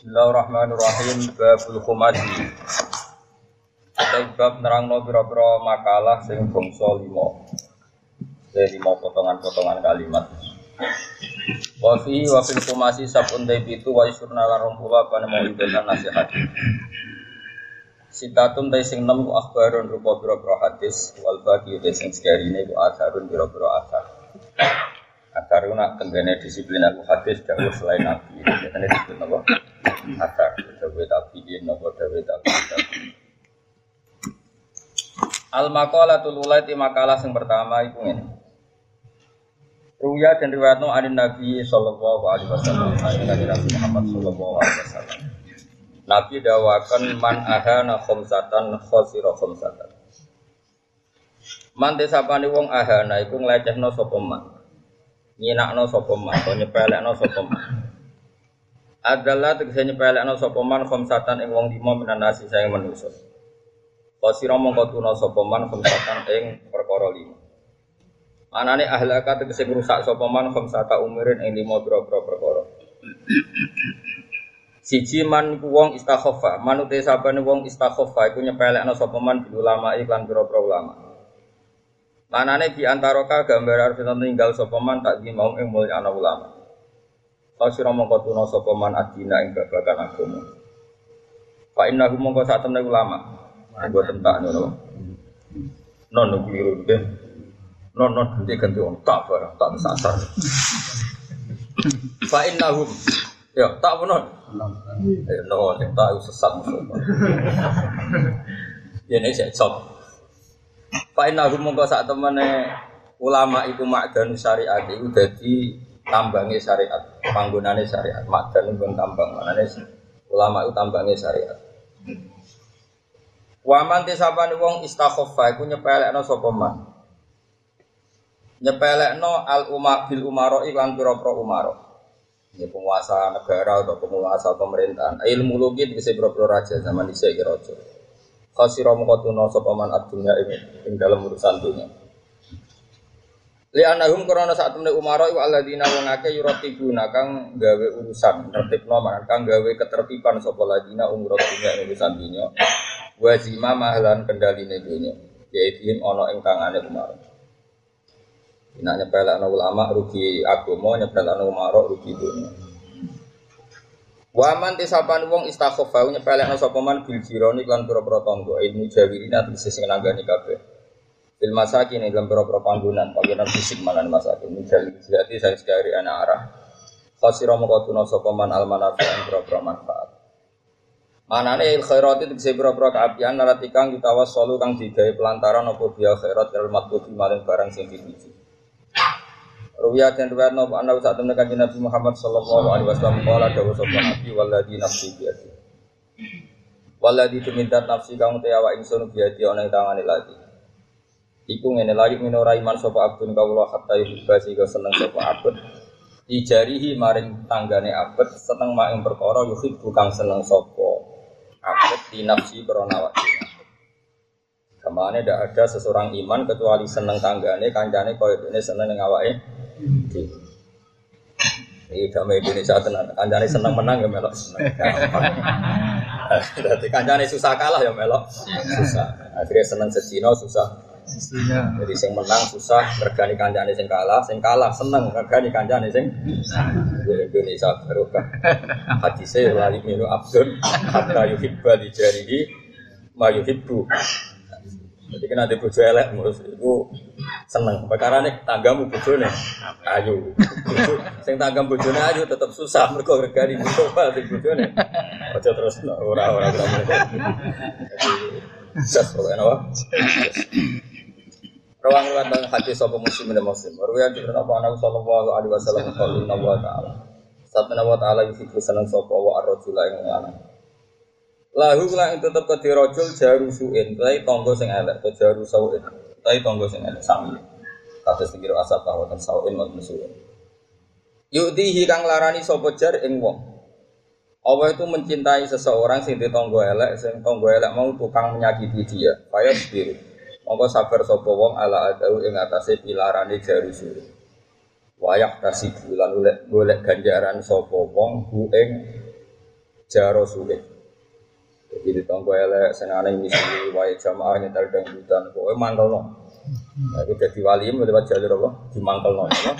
Bismillahirrahmanirrahim babul khumasi. Bab nerangno pira-pira makalah sing bangsa lima. Dari lima potongan-potongan kalimat. Wa fi wa fil khumasi sabun itu wa isurna lan pula apa mau ibatan nasihat. Sitatun tay sing nem akhbarun rupa pira-pira hadis wal baqi tay sing sekarine ku atharun pira-pira athar. Athar nak tenggene disiplin aku hadis jauh selain nabi. Biasanya disebut apa? asar dawe tabiin nopo dawe tabiin Al maqalatul ulaiti makalah yang pertama itu ini. Ruya dan riwayatno anin Nabi sallallahu alaihi wasallam, anin Nabi Muhammad sallallahu alaihi wasallam. Nabi dawakan man ahana khamsatan khosira khamsatan. Man desapane wong ahana iku nglecehno sapa man. Nyinakno sapa man, nyepelekno sapa man. adalah tegese nyepelekno sapa man khamsatan ing wong lima minan nasi saya manusa. Qasira mongko tuna sapa man khamsatan ing perkara lima. Anane ahlaka tegese ngrusak sapa man khamsata ing lima pira-pira perkara. Siji man wong istakhofa, manute sabane wong istakhofa iku nyepelekno sapa man ulama iklan pira-pira ulama. Manane di antara ka gambar arep tinggal sapa man tak di mau ing mulya ana ulama. Kasira mongko tuna sapa man adina ing babagan agama. Fa innahu mongko sak temne ulama. Nggo tentak ngono. Non non keliru deh. Non non ganti ganti on tak barang tak sasar. Fa innahum ya tak benar. Ya no sing tak sesat musuh. Ya nek sik cop. Fa innahum mongko sak temene ulama iku makdan syariat iku dadi tambangnya syariat, panggunane syariat, madan pun tambang, manane ulama itu tambangnya syariat. Waman tisapane wong istakhofa iku nyepelekno sapa man. Nyepelekno al umma bil umaro iklan pira-pira umaro. Ini penguasa negara atau penguasa pemerintahan. Ilmu logi bisa pira-pira raja zaman dhisik raja. Khasira mongko tuna sapa man adunya ing ing dalam urusan dunia. Li anahum korona saat temen umaro iku alladzina wong akeh yuratibuna kang gawe urusan tertibno man kang gawe ketertiban sapa ladina umur dunya urusan dunya wa zima mahlan kendaline dunya yaitu ana ing tangane umaro. Nek nyepelekno ulama rugi agama nyepelekno umaro rugi dunya. Waman tisapan wong istakhofa nyepelekno sapa man bil jironi lan pira-pira tangga ilmu jawirina tegese sing nanggani kabeh. Bil masakin dalam beberapa panggungan, panggungan fisik malan masakin. Misal jadi saya sekali anak arah. Khasiro mengkotuno sokoman almanafi yang beberapa manfaat. Mana nih il khairat itu bisa beberapa keapian naratikang kita was solu kang digawe pelantaran opo biya khairat kal matbuti maling barang sing dituju. Ruwiyah dan riwayat nopo anda saat temen kanjeng Nabi Muhammad sallallahu alaihi wasallam qala dawu sapa nabi walladzi nafsi biyadi. Walladzi tumintat nafsi kang te awak ingsun biyadi ana ing tangane lagi. Iku ngene lagi minora iman sapa abdun kawula hatta yuhibba sehingga seneng sapa abd. Dijarihi maring tanggane abd seneng mak ing perkara yuhib bukan seneng sapa abd di nafsi awak Ke mana tidak ada seseorang iman kecuali seneng tanggane kancane koyo dene seneng ning awake Ini damai Indonesia tenan. Kancane seneng menang ya melok seneng. Berarti kancane susah kalah ya melok susah. Akhirnya seneng sesino susah. Jadi sing menang susah, regani kancane sing kalah, sing kalah seneng regani kancane sing Indonesia barokah. Hadise lali minu abdun hatta yuhibba li jarihi ma yuhibbu. Jadi kan ada bojo elek itu seneng. Perkara nih tanggamu bojone ayu. Sing tanggam bojone ayu tetap susah mergo regani bojo sing bojone. Aja terus ora ora ora. Jadi, apa? Rawang riwayat dan hadis sapa muslim dan muslim. Riwayat dari Nabi Muhammad sallallahu alaihi wasallam qala wa ta'ala. Sabda wa ta'ala yusiku seneng sapa wa ar-rajula ing lanang. Lahu la ing tetep ke rajul jaru suin, tai tangga sing elek, jaru sauin. Tai tangga sing elek sami. Kados pikir asap bahwa ten sauin wa suin. Yudihi kang larani sapa jar ing wong. Allah itu mencintai seseorang sing ditonggo elek, sing tonggo elek mau tukang menyakiti dia. Fayas biru. Monggo sabar sapa wong ala adau ing atase pilarane jaru suri. Wayak tasik bulan golek ganjaran sapa wong bu ing jaro sulit. Jadi di tonggo elek senane misi wae jamaah nyetel dangdutan pokoke mangkelno. Nah, itu jadi wali lewat jalur apa? Dimangkelno ya.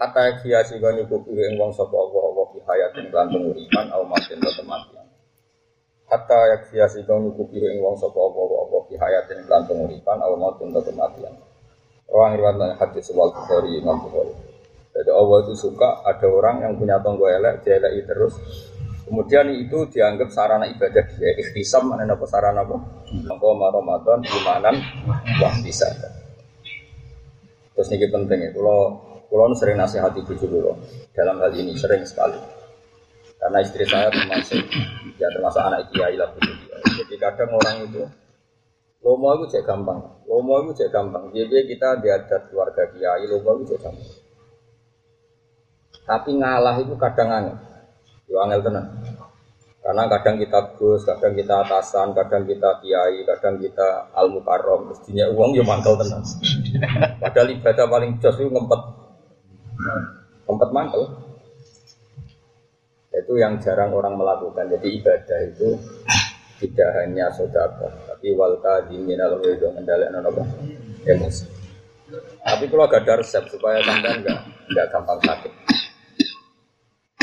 Kata kia sih kan nyukup ing wong sapa apa apa fi hayatin lan penguripan au matin atau kematian. Kata ya kia sih kan nyukup ing wong sapa apa apa fi hayatin lan penguripan au matin atau kematian. Orang riwayat hadis wal Bukhari Imam Bukhari. Jadi Allah itu suka ada orang yang punya tonggo elek, dia elek terus. Kemudian itu dianggap sarana ibadah dia. Ikhtisam mana apa sarana apa? Apa Ramadan, imanan, wah bisa. Terus ini penting ya, kalau Kulo sering nasihati bujuk kulo dalam hal ini sering sekali. Karena istri saya termasuk ya termasuk anak kiai lah bujuk Jadi kadang orang itu lomo itu cek gampang, lomo itu cek gampang. Jadi kita diadat keluarga kiai, lomo itu cek gampang. Tapi ngalah itu kadang aneh, itu angel tenang. Karena kadang kita gus, kadang kita atasan, kadang kita kiai, kadang kita al mukarrom, mestinya uang ya mangkal tenang. Padahal ibadah paling jos itu ngempet. Tempat mangkel. Itu yang jarang orang melakukan. Jadi ibadah itu tidak hanya sodako tapi walta diminal itu mendalek nopo emosi. Tapi kalau gak ada resep supaya sampai enggak enggak gampang sakit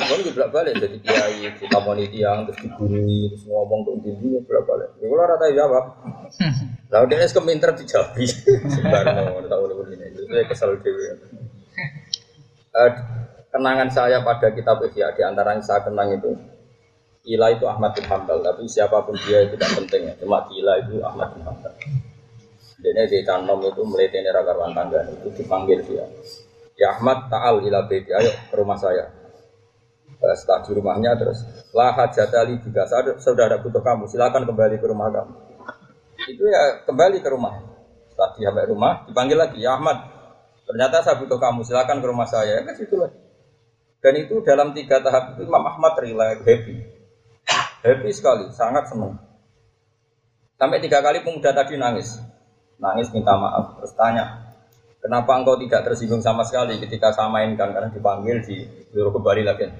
Kan juga balik jadi kiai, kita moni tiang, terus digurui, terus ngomong tuh tinggi, bolak balik. Ya kalau rata jawab, lalu dia es keminter dijawab, sebenarnya tahu ini, jadi kesel dewi uh, kenangan saya pada kitab Ihya di antara yang saya kenang itu Ila itu Ahmad bin Hambal, tapi siapa pun dia itu tidak penting ya. Cuma Ila itu Ahmad bin Hambal. Jadi di Tanom itu melihat rakaruan tangga itu dipanggil dia. Ya Ahmad Taal ila beti, ayo ke rumah saya. Setelah di rumahnya terus lah hajatali juga sudah ada butuh kamu silakan kembali ke rumah kamu. Itu ya kembali ke rumah. Setelah dia sampai rumah dipanggil lagi ya Ahmad Ternyata saya butuh kamu, silakan ke rumah saya. Kan situ lah. Dan itu dalam tiga tahap itu Imam Ahmad rela happy. Happy sekali, sangat senang. Sampai tiga kali pemuda tadi nangis. Nangis minta maaf, terus tanya, Kenapa engkau tidak tersinggung sama sekali ketika saya mainkan karena dipanggil di suruh kembali lagi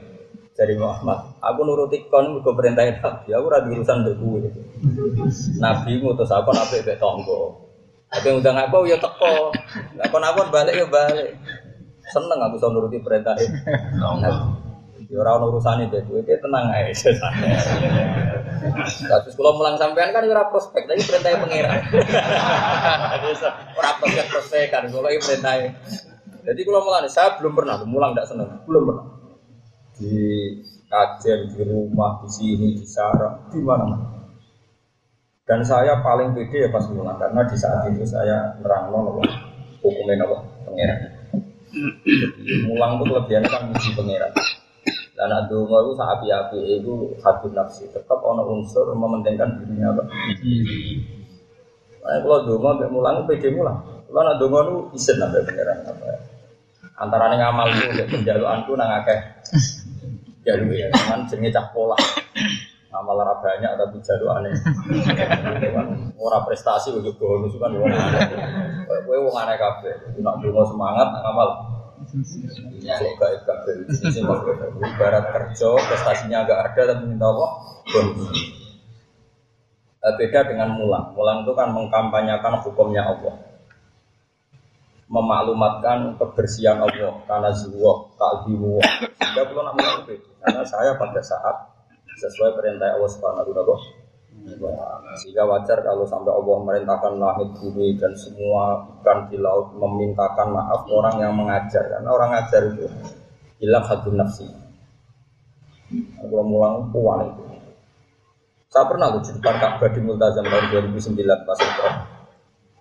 dari Muhammad. Aku nuruti kon mergo perintahin Nabi. Aku ora urusan mbek kowe. Nabi ngutus apa nabi mbek tonggo. Tapi udah aku ya teko. Apa napa balik ya balik. Seneng aku sama nuruti perintah itu. Ya ora ono urusane deh, kowe tenang ae. Terus kalau mulang sampean kan ora prospek, tapi perintah pangeran. Ora prospek prospek kan, ini perintah. Jadi kalau mulang saya belum pernah mulang tidak seneng, belum pernah. Di kajian di rumah, di sini, di sarang, di mana-mana. Dan saya paling pede ya pas mulang karena di saat itu saya nerang nopo hukumnya nopo pangeran. mulang itu kelebihannya kan muji pangeran. Dan adungo itu saat api-api itu satu nafsi tetap ono unsur mementingkan dirinya apa. Nah, kalau dungo sampai mulang pede mulang. Kalau nak dungo itu isen sampai pangeran apa. Antara nih ngamal itu penjaluanku nang akeh jalur ya, cuman jenis cak pola. Amal ora banyak tapi jalur aneh. Ora prestasi ujuk bonus kan wong aneh. Kowe wong aneh kabeh. Nak donga semangat amal. Gaib kabeh. Ibarat kerja prestasinya agak ada tapi minta apa? Bonus. Eh, beda dengan mulang. Mulang itu kan mengkampanyakan hukumnya Allah. Memaklumatkan kebersihan Allah karena zuwah, kalbimu. Sehingga perlu nak mulang itu. Karena saya pada saat sesuai perintah Allah Subhanahu wa Sehingga wajar kalau sampai Allah merintahkan langit bumi dan semua ikan di laut memintakan maaf orang yang mengajar karena orang ngajar itu hilang satu nafsi. Kalau mulang puan itu. Saya pernah loh di depan Ka'bah di Multazam tahun 2009 pas itu.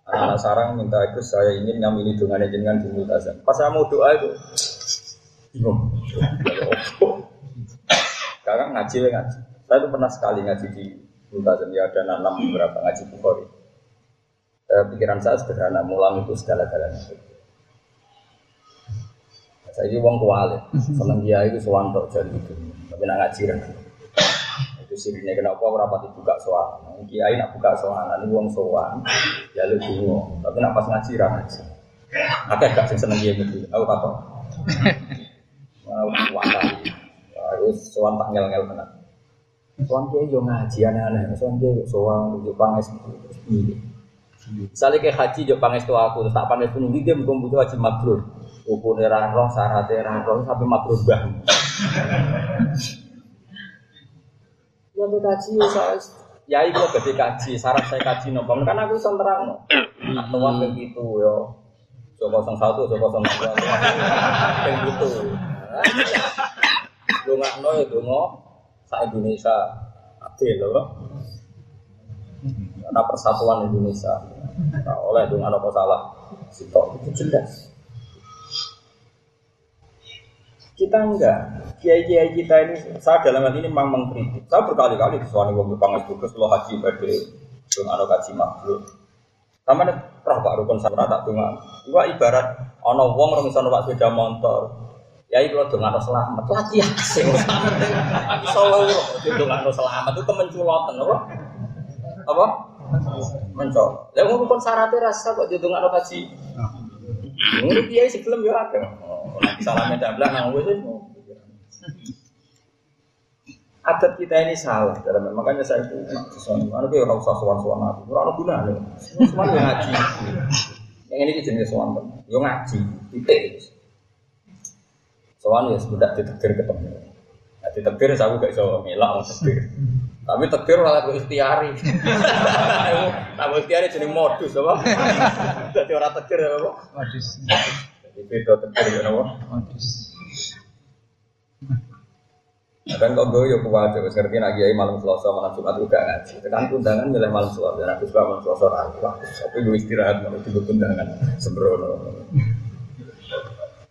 Anak-anak sarang minta itu saya ingin nyamini dengan jenengan di Multazam. Pas saya mau doa itu bingung. Sekarang ngaji ngaji. Saya itu pernah sekali ngaji di Multazam ya ada enam beberapa ngaji Bukhari. Eh, pikiran saya sederhana, mulang itu segala-galanya. Saya ini uang kuali, seneng dia itu sewantok jadi itu, tapi nak ngaji kan. Itu sirinya kenapa aku rapat buka soal. Kiai nak buka soal, ini uang soal, ya lu bingung. Tapi nak pas ngaji ra ngaji. Gak seneng dia gitu? Aku kata, Terus sowan tak ngel-ngel tenan. Sowan kiai yo ngaji aneh-aneh, sowan kiai yo sowan yo panges terus piye. Misalnya kayak haji yo panges tuh aku, tak panges pun dia muga butuh haji mabrur. Hukumnya ra roh, syaratnya ra roh, sampai mabrur bah. Ya kaji saya ya itu gede kaji, syarat saya kaji nopo. Kan aku bisa terang no. Atau waktu gitu yo. Coba kosong satu, coba kosong dua, kayak gitu. Lu nggak no ya dungo, sa Indonesia adil loh. Karena persatuan Indonesia. Nah, oleh dengan apa salah, sitok itu jelas. Kita enggak, kiai-kiai kita ini, saya dalam hal ini memang mengkritik. Saya berkali-kali disuani wong pangas bukus lo haji pada dengan ada kaji makhluk. Sama nih, roh pak rukun saya tak dengar. Iwa ibarat ono wong orang misalnya pak sepeda motor. Ya itu dengan harus selamat. Lagi selamat. Solo dengan selamat itu kemenculotan, apa? Apa? Mencol. Ya mau rukun syaratnya rasa kok jadi dengan haji. Ini dia sih belum ya ada. Nanti salamnya dablah nang wes adat kita ini salah dalam makanya saya itu mana dia orang usah suan suan aku. Orang guna loh. Semua yang ngaji. Yang ini jenis suan yang ngaji titik. Suan ya sudah ditegur ketemu nah, ditegur saya gak bisa ngelak mau tegur tapi tegur malah gue ikhtiari. Tak ikhtiari jadi modus apa? Jadi orang tegur apa? Modus tegur ya apa modus kan kok gue yuk kuat coba ngerti lagi ya malam selasa malam jumat juga ngaji. Kan undangan milih malam selasa, dan suka malam selasa lagi. Tapi gue istirahat malam itu undangan sembrono.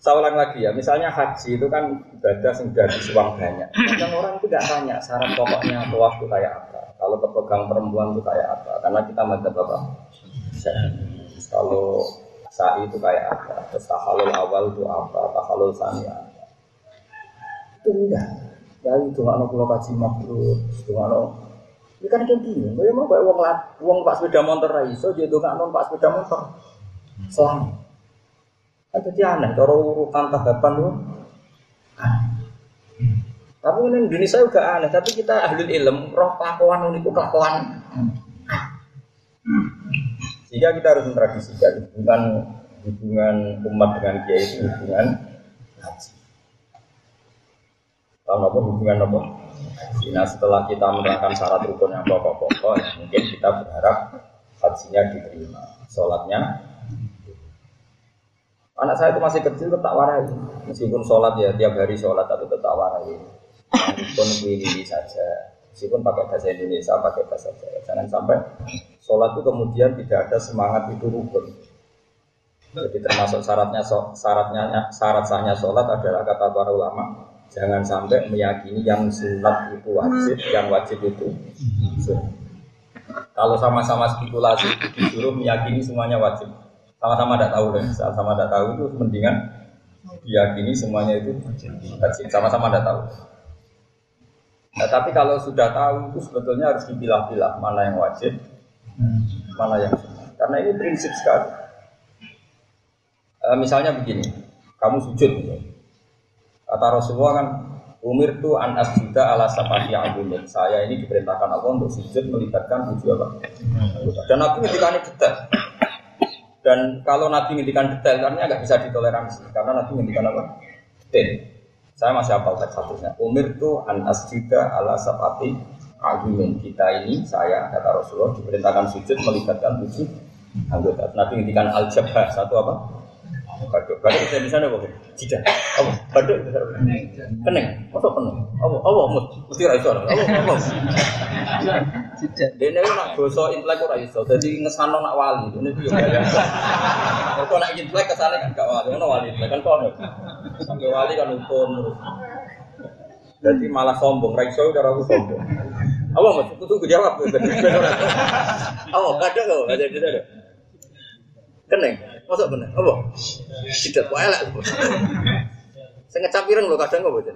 Saya ulang lagi ya, misalnya haji itu kan ibadah yang dari uang banyak. Kadang orang itu tidak tanya syarat pokoknya atau waktu kayak apa. Kalau kepegang perempuan itu kayak apa? Karena kita madzhab apa? Kalau sa'i itu kayak apa? Terus tahalul awal itu apa? Tahalul sani apa? Itu enggak. Ya itu nggak nopo kaji mabrur, itu nggak Ini kan kayak gini, gue mau kayak uang lat, uang pak sepeda motor raiso, jadi nggak non pak sepeda motor. Selang. Kan jadi aneh, cara urutan tahapan lu. Tapi ini Indonesia juga aneh, tapi kita ahli ilm, roh kelakuan ini kelakuan. Sehingga kita harus mentradisikan hubungan hubungan umat dengan kiai itu hubungan haji. Tahu apa hubungan apa? Nah setelah kita menerangkan syarat rukun yang pokok-pokok, mungkin kita berharap hajinya diterima, sholatnya. Anak saya itu masih kecil tetap warai, meskipun sholat ya tiap hari sholat tapi tetap warai. Rukun ini saja, meskipun pakai bahasa Indonesia, pakai bahasa Jawa. Jangan sampai sholat itu kemudian tidak ada semangat itu rukun. Jadi termasuk syaratnya syaratnya syarat sahnya sholat adalah kata para ulama Jangan sampai meyakini yang sunat itu wajib, yang wajib itu sunat. Kalau sama-sama spekulasi disuruh meyakini semuanya wajib. Sama-sama tidak tahu deh, sama-sama tidak tahu itu mendingan diyakini semuanya itu wajib. Sama-sama tidak tahu. Nah, tapi kalau sudah tahu itu sebetulnya harus dipilah-pilah mana yang wajib, mana yang. Karena ini prinsip sekali. E, misalnya begini, kamu sujud, Kata Rasulullah kan Umir tu an asjuda ala sapati agumin. Saya ini diperintahkan Allah untuk sujud melibatkan tujuh apa? Dan Nabi ngendikan detail. Dan kalau Nabi ngendikan detail, karena nggak bisa ditoleransi. Karena Nabi ngendikan apa? Detail. Saya masih hafal teks satunya. Umir tu an asjuda ala sapati agumin. Kita ini, saya kata Rasulullah diperintahkan sujud melibatkan tujuh anggota. Nabi ngendikan al jabha satu apa? Baduk, baduk bisa di sana apa? Tidak. Apa? Baduk Keneng. Masuk penuh. Apa? Apa? Mesti raiso. Apa? Apa? Tidak. Dene nak dosa intelek ora iso. Dadi ngesano nak wali. Ini dia. Mergo nak intelek kesane kan gak wali. Ono wali kan kono. Sampai wali kan ukun. Jadi malah sombong, raiso cara aku sombong. Apa? Aku tunggu jawab. Apa? Kadang kok, ada ada. Keneng. Masa bener? Apa? Tidak kok elek. Saya ngecap ireng loh kadang kok bocah.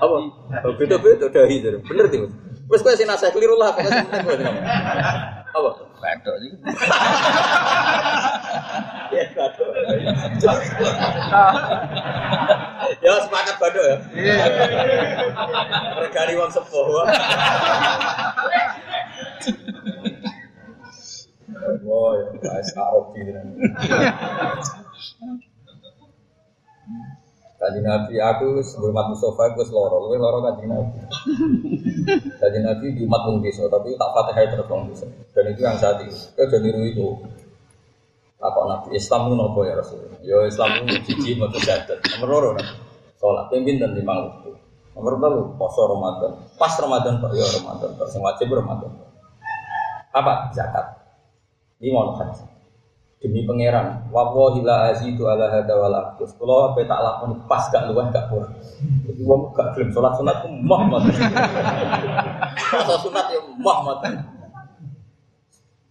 Apa? Oh, beda-beda dahi itu. Bener tuh. Wes kowe sing nasihat keliru lah kok Apa? Badok iki. Ya badok. ya sepakat badok ya. Regani wong sepuh. Wah, ya, guys, gitu. Kaji Nabi aku sebelum mati sofa aku seloro, gue loro kaji Nabi. Kaji Nabi di desa, tapi tak fatihah terus desa. Dan itu yang saat itu, kau jadi niru itu. Apa Nabi Islam itu nopo ya Rasul? Yo Islam itu cici mau terjadat. Nomor loro nabi. Sholat pimpin dan lima waktu. Nomor telu poso Ramadan. Pas Ramadan pak, yo Ramadan. Pas wajib Ramadan. Apa zakat? Ini mau haji demi pangeran wawahi la azidu ala hada wal aqdus kula tak lakoni pas gak luwih gak kurang jadi wong gak gelem salat sunat ku mah mah salat sunat ya mah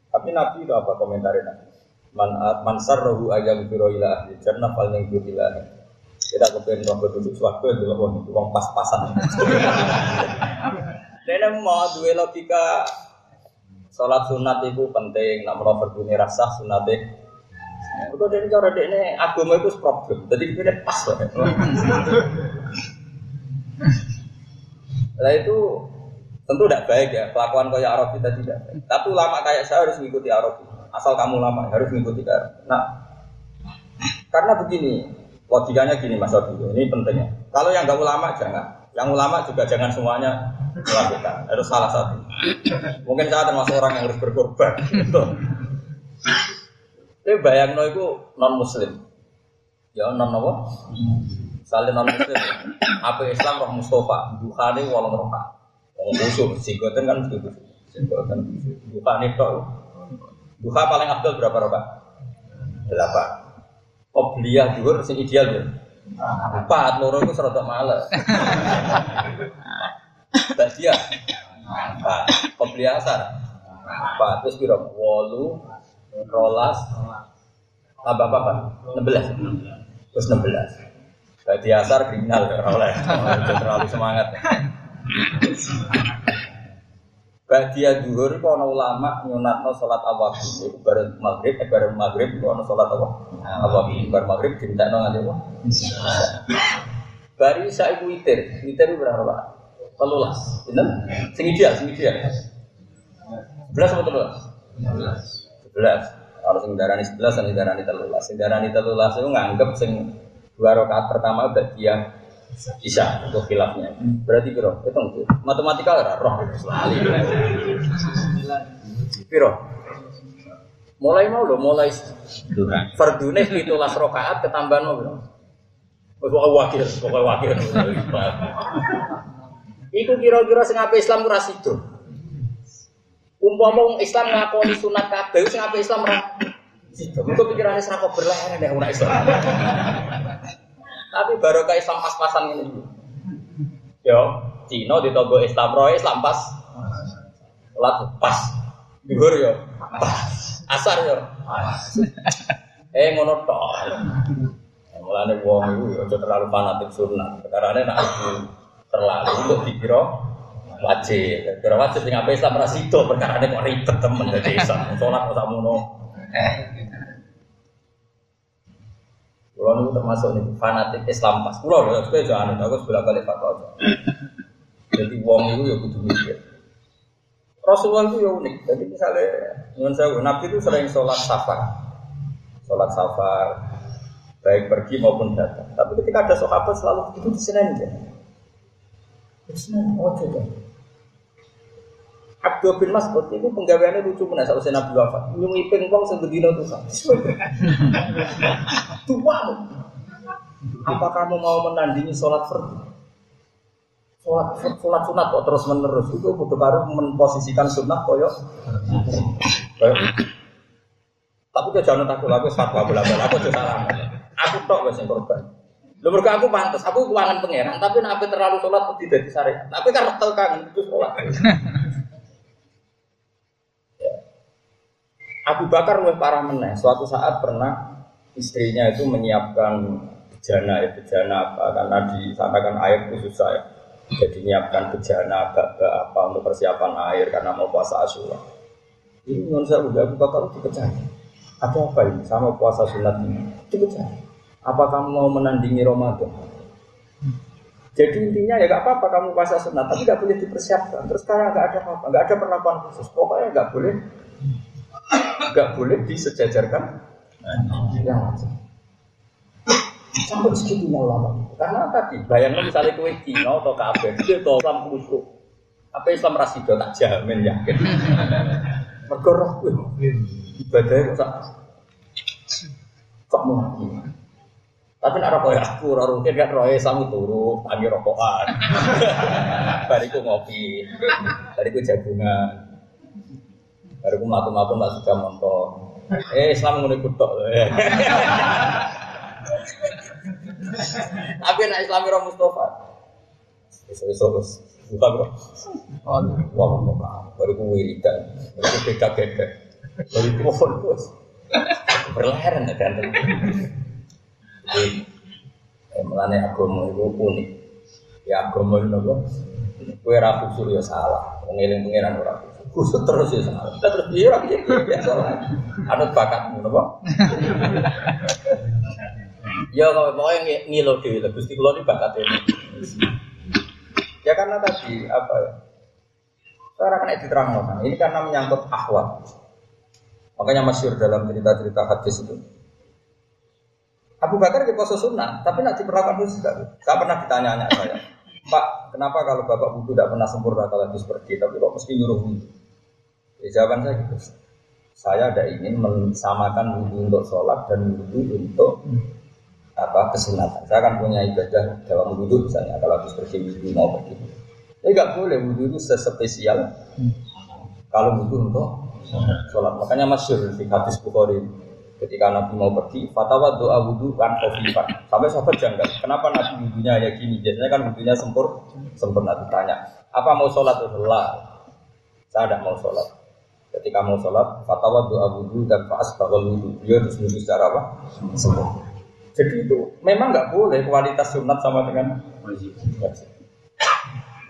tapi nabi itu apa komentarnya nabi man man sarrahu ayam biro ila ahli jannah fal yang ila kita kepengen roh duduk suatu dulu wong wong pas-pasan Nenek mau dua logika Sholat sunat itu penting, nak mau berbunyi rasa sunat itu dari cara dia ini agama itu problem, jadi ini pas lah. Nah itu tentu tidak baik ya, kelakuan kayak Arab kita tidak baik. Tapi ulama kayak saya harus mengikuti Arab. Asal kamu lama harus mengikuti Arab. Nah, karena begini, logikanya gini Mas Abi, ini pentingnya. Kalau yang nggak ulama jangan, yang ulama juga jangan semuanya melakukan. Harus salah satu. Mungkin saya termasuk orang yang harus berkorban. Gitu. Tapi bayang no itu non muslim. Ya non apa? Saling non muslim. Apa Islam roh Mustafa? Bukhari walau roka. Wong musuh, singgoten kan begitu. Singgoten. Bukhari tok. Duha paling abdul berapa roka? Delapan. Obliyah juga sing ideal ya. Empat, loro itu serata males. Badia. Empat. Obliyah asar. Empat. Terus kira wolu, rolas, apa apa apa, enam belas, terus enam belas. Asar kriminal ya oleh, terlalu semangat. Badia duhur itu ada ulama nyunatno sholat awabin Itu bareng maghrib, eh bareng maghrib itu ada sholat apa? Awabin Bareng maghrib dintekno nganti apa? Bari isa ibu witir Witir itu berapa? Telulas Bener? Sing ideal, sing ideal Sebelas atau telulas? Sebelas Kalau sing darani sebelas, sing darani telulas Sing darani telulas itu nganggep sing Dua rakaat pertama badia bisa untuk khilafnya. Berarti piro? Tuh. Matematika ora roh selalu. Piro? Mulai mau lo, mulai fardune 17 rakaat ketambahan mau piro? Wis wakil, pokoknya wakil. Iku kira-kira sing ape Islam ora sido. Umpama Islam ngakoni sunat kabeh sing ape Islam ora sido. Iku pikirane sak kok berlehar nek ora Islam. Tapi baru kayak Islam pas-pasan ini. Yo, Cina di togo Islam roy Islam pas. Lat pas. Dhuwur yo. Pas. Asar yo. Pas. Eh ngono tok. Mulane wong iku yo aja terlalu fanatik sunat. Karena nek terlalu untuk dikira wajib. Kira wajib sing ape Islam ra sida perkara kok ribet temen dadi Islam. Salat kok sakmono. Kulo niku termasuk nih fanatik Islam pas. Kulo lho, kowe aja anu, aku sebelah kali fatwa. Jadi wong itu ya kudu mikir. Rasulullah itu ya unik. Jadi misalnya, dengan saya, Nabi itu sering sholat safar, sholat safar, baik pergi maupun datang. Tapi ketika ada sahabat selalu begitu di sini aja. Di sini, oh coba. Abdul bin Mas'ud itu penggaweannya lucu mana saat saya Nabi wafat. Nyungi pingpong sebegini tuh kan. Tua. Apa kamu mau menandingi sholat fardu? Sholat sholat sunat kok terus menerus itu butuh baru memposisikan sunnah koyo. Tapi kau jangan takut aku fatwa bola bola aku juga salah. Aku tok yang korban. Lu mereka aku pantas, aku keuangan pangeran, tapi nabi terlalu sholat tidak di syariat. Tapi karena tahu kan itu sholat. Abu Bakar lebih parah meneh. Suatu saat pernah istrinya itu menyiapkan bejana ya bejana apa karena di sana kan air itu susah ya. Jadi menyiapkan bejana bak apa untuk persiapan air karena mau puasa Asyura. Ini menurut saya Abu Bakar dipecah. Ada apa ini sama puasa sunat ini? Dipecah. Apa kamu mau menandingi Ramadan? Jadi intinya ya gak apa-apa kamu puasa sunat, tapi gak boleh dipersiapkan. Terus sekarang gak ada apa-apa, gak ada perlakuan khusus. Pokoknya gak boleh, gak boleh disejajarkan yang wajib. Sampai segitunya ulama. Karena tadi bayangnya misalnya kue Cina atau kafe, itu itu Islam khusus. Apa Islam rasido tak jamin yakin. Mergo roh kuwi. Ibadah kok sak mau Tapi nek rokok ya aku ora rutin kan roe sami turu, tangi rokokan. Bariku ngopi. Bariku jagungan. Bariku mlaku-mlaku mbak sudah montor. Eh Islam ngono iku tok. Tapi nek Islam ora Mustafa. Esok-esok buka bro. Wah, wah, baru ku wiridan, baru beda beda, baru ku fokus. Berleheran ya kan. Jadi, melane agama itu unik. Ya agama itu nopo. Kue rapi suruh ya salah, mengiling pengiran ora kusut terus ya salah. Terus orang biasa lah. Anut bakatmu nopo. Ya kalau pokoknya ngilo dewi, Gusti Kulo ini bakatnya. Ya karena tadi apa ya? Saya kena diterang kan. Ini karena menyangkut ahwal. Makanya masyur dalam cerita-cerita hadis itu. Abu Bakar di poso sunnah, tapi nanti diperlakukan khusus tidak. Saya pernah ditanya saya, Pak, kenapa kalau bapak wudhu tidak pernah sempurna kalau habis pergi, tapi kok mesti nyuruh wudhu? Ya, jawaban saya gitu. Saya ada ingin mensamakan wudhu untuk sholat dan wudhu untuk apa kesunatan. Saya akan punya ibadah dalam wudhu misalnya kalau habis bersih wudhu mau pergi. Ini nggak boleh wudhu itu sespesial kalau wudhu untuk sholat. Makanya masyur di hadis Bukhari ketika Nabi mau pergi, fatwa doa wudhu kan kofifan. Sampai sahabat janggal, kenapa Nabi wudhunya ya gini? Biasanya kan wudhunya sempur, sempurna ditanya. Apa mau sholat? Allah. Saya tidak mau sholat. Ketika mau sholat, fatwa doa wudhu dan faas bakal wudhu. Dia terus wudhu secara apa? Sempurna. Jadi itu memang nggak boleh kualitas sunat sama dengan.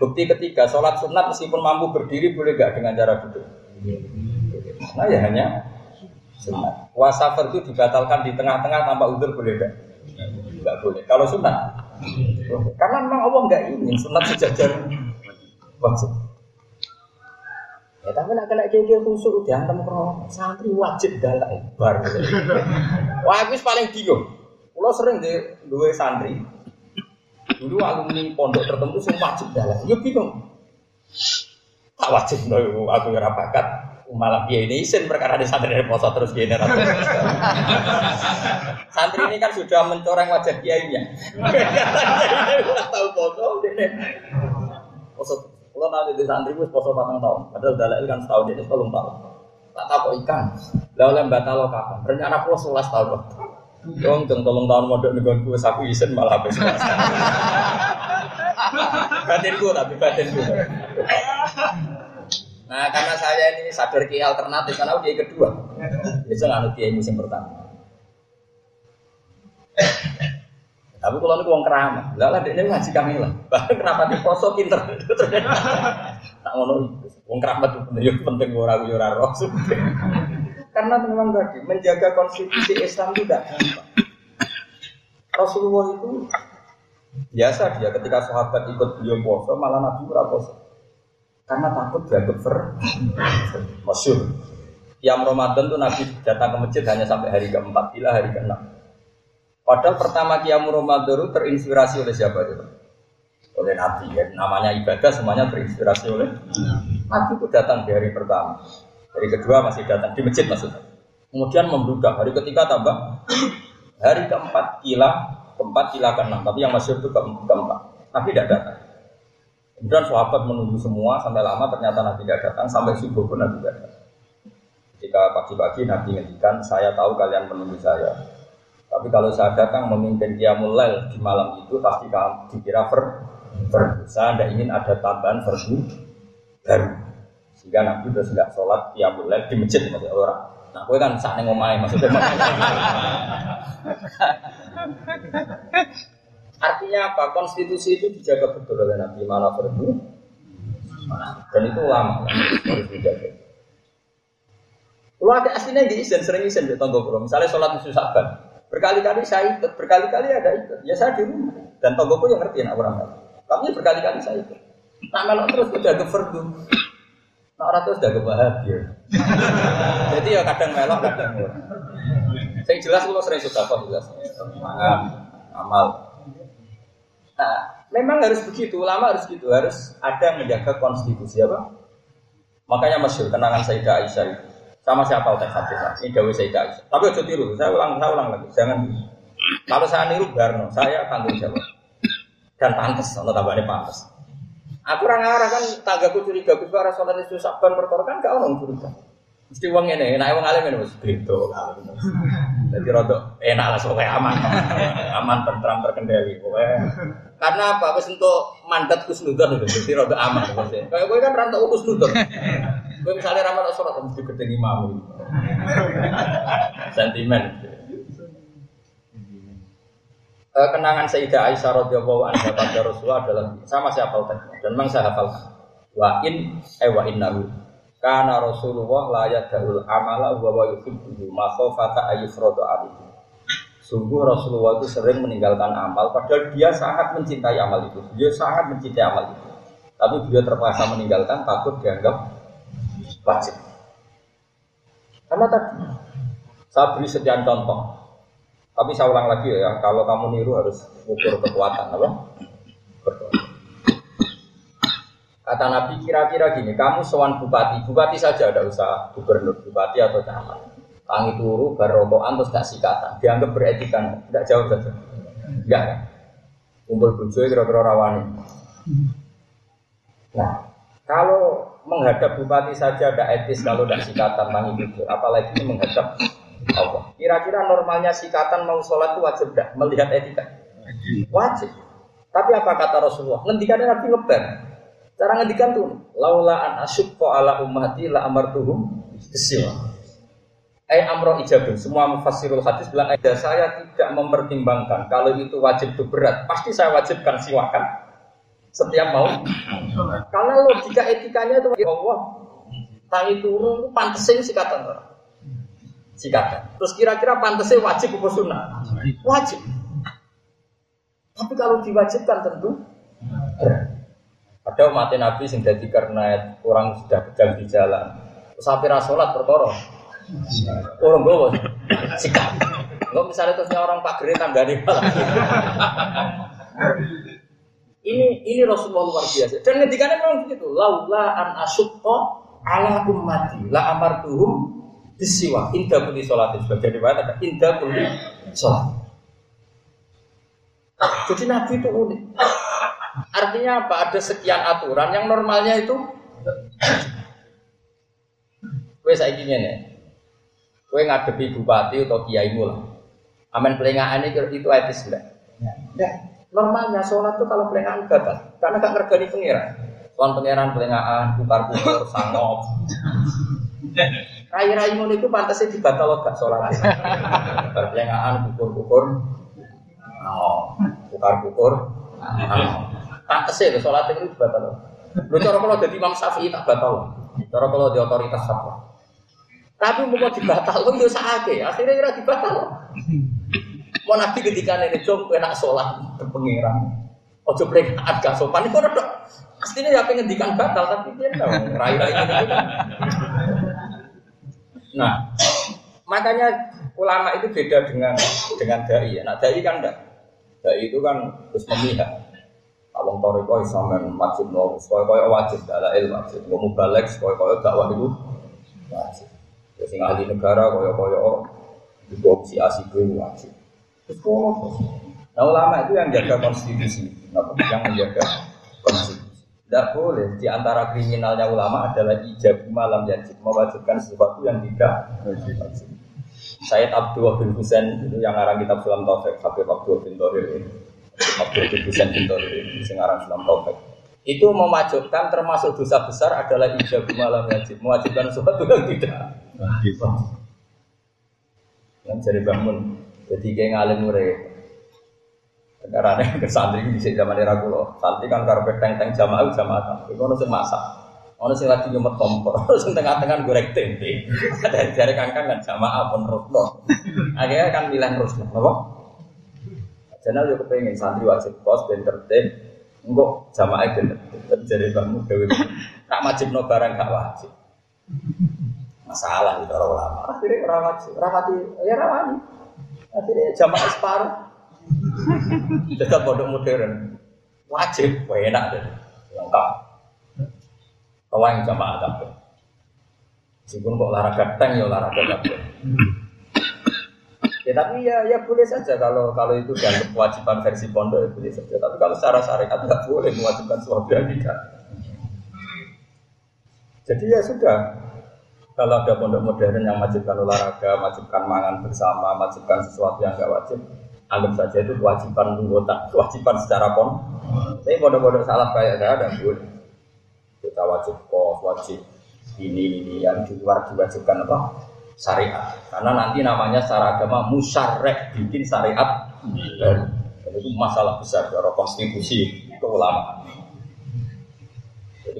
Bukti ketiga, sholat sunat meskipun mampu berdiri boleh nggak dengan cara duduk? Nah ya hanya sunat. Wasafar itu dibatalkan di tengah-tengah tanpa udur boleh nggak? Nggak boleh. Kalau sunat, karena memang Allah nggak ingin sunat sejajar wajib. Ya tapi nak kena kayak khusus diantem krono santri wajib dalai bar. Wah, aku paling bingung. Kalau sering di dua santri, dulu alumni pondok tertentu semua wajib dalam. Yo bingung. Tak wajib no, aku nggak bakat. Malah dia ini isin perkara di santri dari poso terus dia Santri ini kan sudah mencoreng wajah kiainya. Tahu poso, nanti di santri gue poso patang tahun, padahal dalil kan setahun ini sebelum tahun. Tak tahu ikan. Lalu batal kapan? Rencana pulau sebelas tahun. Dong, dong tolong tahun modal nih gue saku isen malah habis batin gue tapi batin gue. Nah karena saya ini sadar ki alternatif karena dia kedua, bisa nggak dia musim pertama. Tapi kalau ini uang keramat, lah dia ini ngaji kami lah. Bahkan kenapa di poso pinter? Tak ngono, uang keramat itu penting orang orang roh. Karena memang tadi menjaga konstitusi Islam itu tidak gampang. Rasulullah itu biasa dia ketika sahabat ikut beliau puasa malah Nabi puasa karena takut dia ver masyur. Yang Ramadan tuh Nabi datang ke masjid hanya sampai hari keempat, bila hari keenam. Padahal pertama Qiyam Ramadan terinspirasi oleh siapa itu? Oleh Nabi ya. Namanya ibadah semuanya terinspirasi oleh Nabi itu datang di hari pertama. Hari kedua masih datang di masjid maksudnya. Kemudian membludak. Hari ketiga tambah. Hari keempat kila, keempat kila ke enam. Tapi yang masih itu ke keempat. Nabi tidak datang. Kemudian sahabat menunggu semua sampai lama ternyata Nabi tidak datang sampai subuh pun Nabi tidak datang. Jika pagi-pagi Nabi ngendikan, saya tahu kalian menunggu saya. Tapi kalau saya datang memimpin dia mulai di malam itu pasti kamu dikira ver. Saya tidak ingin ada tambahan versi baru. Sehingga Nabi terus nggak sholat ya boleh di masjid maksudnya orang. Nah, gue kan saat ngomai maksudnya. Artinya apa? Konstitusi itu dijaga betul oleh Nabi mana perlu dan itu lama harus dijaga. Kalau ada aslinya di isen, sering isen di tonggo Misalnya sholat musuh sahabat, berkali-kali saya ikut, berkali-kali ada ikut. Ya saya di rumah. Dan tonggoku yang ngerti nak orang melok. Tapi berkali-kali saya itu. Nak melok terus udah ke fardu. Nak orang terus udah ke bahagia. Jadi ya kadang melok, kadang ora. Saya jelas kalau sering sudah kok jelas. Maaf, amal. Nah, memang harus begitu, ulama harus gitu, harus ada menjaga konstitusi apa? Makanya masyur kenangan Sayyidah Aisyah itu. Sama siapa udah hadis Ini Dawi Sayyidah Aisyah. Tapi ojo tiru, saya ulang, saya ulang lagi. Jangan kalau saya niru Barno, saya tanggung jawab. Dan pantas, kalau tambahnya pantas. Aku orang arah kan tanggaku curiga, gue arah sholat itu saban perkara kan gak orang curiga. Mesti uang ini, enak uang alim ini mas beda. Jadi rada enak lah soalnya aman, aman tentram terkendali. Karena apa? Wes untuk mandat kusnudon jadi rada aman. Kayak gue kan rantau kusnudon. Gue misalnya ramal sholat mesti gede imam. Sentimen. Eh, kenangan Sayyidah Aisyah radhiyallahu anha pada Rasulullah adalah sama siapa tadi dan memang saya hafal wa in eh wa innahu karena Rasulullah la yadul amala wa wa yuhibbu ma khafata alaihi Sungguh Rasulullah itu sering meninggalkan amal padahal dia sangat mencintai amal itu. Dia sangat mencintai amal itu. Tapi dia terpaksa meninggalkan takut dianggap wajib. Karena tadi saya beri sekian contoh tapi saya ulang lagi ya, kalau kamu niru harus ukur kekuatan, apa? Kata Nabi kira-kira gini, kamu sewan bupati, bupati saja ada usah gubernur, bupati atau camat. Tangi turu, barokokan, terus gak sikatan. Dianggap beretika, tidak jauh saja. Enggak kan? Kumpul bujoy kira-kira rawani. Nah, kalau menghadap bupati saja ada etis kalau tidak sikatan tangi turu, apalagi menghadap Allah. Kira-kira normalnya sikatan mau sholat itu wajib dah melihat etika? Wajib. Tapi apa kata Rasulullah? Ngendikannya Nabi ngeber. Cara ngendikan tuh, laula an asyukko ala ummati la amartuhum bisiwa. Eh amro ijabun. Semua mufassirul hadis bilang, eh saya tidak mempertimbangkan kalau itu wajib itu berat. Pasti saya wajibkan siwakan setiap mau. Karena logika etikanya itu Allah tangi turun pantesin sikatan orang sikatan. Terus kira-kira pantasnya wajib apa sunnah? Wajib. Tapi kalau diwajibkan tentu Ada umat Nabi sing jadi karena orang sudah pegang di jalan. Sampai sholat perkara. Orang bawa sikap. Enggak misalnya terusnya orang pak gere tanggane Ini ini Rasulullah luar biasa. Dan ngedikannya memang begitu. Laula an asyukko ala ummati la amartuhum bisiwa indah kulli sholat sebagai riwayat ada indah kulli sholat jadi nabi itu unik. Artinya apa? Ada sekian aturan yang normalnya itu kue saya ingin ya kue ngadepi bupati atau kiai lah. Aman pelengahan itu itu etis enggak ya. Normalnya sholat itu kalau pelengahan gagal karena gak ngergani pengiran Tuan pangeran pelengahan, bukar-bukar, sangop Rai-rai ngono itu pantasnya dibatal gak sholat. Berpelengaan kukur-kukur. Oh, kukur-kukur. Pantasnya itu sholat itu dibatal. Lu cara kalau jadi Imam Syafi'i tak batal. Cara kalau di otoritas apa? Tapi mau dibatal, lu ya sakit. Akhirnya kira dibatal. Mau nabi ketika ini jom enak sholat berpengiran. Ojo peringatan gak sopan itu udah. Pastinya ya pengen dikan batal tapi dia tahu rai-rai itu kan. Nah, makanya ulama itu beda dengan dengan dai. Nah, dai kan enggak. Dai itu kan terus memihak. Kalau toriko isamen wajib no, kaya kaya wajib dalam ilmu wajib. Mau balik kaya kaya dakwah itu wajib. Terus ahli negara kaya kaya juga si asik wajib. Nah ulama itu yang jaga konstitusi, yang menjaga konstitusi. Tidak boleh. Di antara kriminalnya ulama adalah ijab malam yajib mewajibkan sesuatu yang tidak wajib. Sayyid Abdul bin Husain itu yang ngarang kitab Sulam Taufik, Habib Abdul bin Torir ini. Abdul bin Husain bin Torir ini, yang ngarang Sulam Taufik. Itu mewajibkan termasuk dosa besar adalah ijab malam yajib, mewajibkan sesuatu yang tidak wajib. Yang jadi bangun, jadi kayak ngalim murid. Karena ke santri bisa zaman era kulo. Santri kan karpet teng teng jamaah jamaah. Itu ono sing masak. Ono sing lagi nyumet kompor. Ono sing tengah-tengah goreng tempe. Dari dari kangkang kan jamaah pun rusno. Akhirnya kan milih rusno. Apa? Jenal yo kepengen santri wajib kos ben tertib. Engko jamaah ben tertib. Jadi kamu dewe. Tak wajib no barang gak wajib. Masalah itu orang ulama. Akhirnya wajib, rawati, ya rawani. Akhirnya jamaah separuh. Dekat pondok modern. Wajib, enak deh. Lengkap. Kau yang jamaah kabeh. Meskipun kok olahraga tank ya olahraga kabeh. Ya tapi ya ya boleh saja kalau kalau itu dianggap kewajiban versi pondok ya boleh saja. Tapi kalau secara syariat nggak boleh mewajibkan suami nikah. Jadi ya sudah. Kalau ada pondok modern yang wajibkan olahraga, wajibkan mangan bersama, wajibkan sesuatu yang nggak wajib, anggap saja itu kewajiban anggota, kewajiban secara pon. Tapi pondok-pondok salah kayak saya ada boleh. Kita wajib kos, wajib ini ini yang di luar diwajibkan apa? syariat. Karena nanti namanya secara agama musyarek bikin syariat dan itu masalah besar dari konstitusi keulamaan.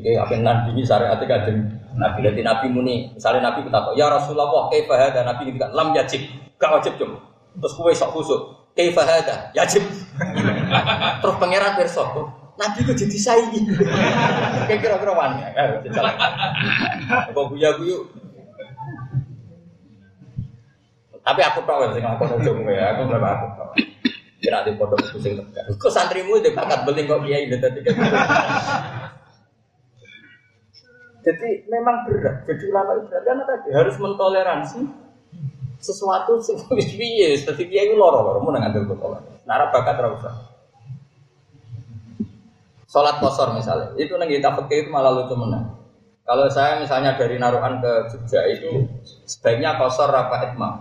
Jadi apa nanti ini syariat kan Nabi nanti Nabi muni, misalnya Nabi kita ya Rasulullah, kayak dan Nabi kita lam yajib, gak wajib cuma. Terus kue sok khusuk, kayak ada, yajib. Terus pangeran bersok, Nabi itu jadi saingi. Kayak kira-kira wani, ya, Kok guya guyu, tapi aku tahu sing aku ujung ya, aku berapa aku tahu. Kira di pondok itu sing tegak. Kok santrimu itu bakat beli kok kiai itu tadi Jadi memang berat. Jadi ulama itu berat karena tadi harus mentoleransi sesuatu sing wis piye, dadi kiai loro-loro mun ngambil botol. Nara bakat ora usah. Sholat kosor misalnya, itu nang kita pakai itu malah lucu menang. Kalau saya misalnya dari Naruhan ke Jogja itu sebaiknya kosor apa itmam.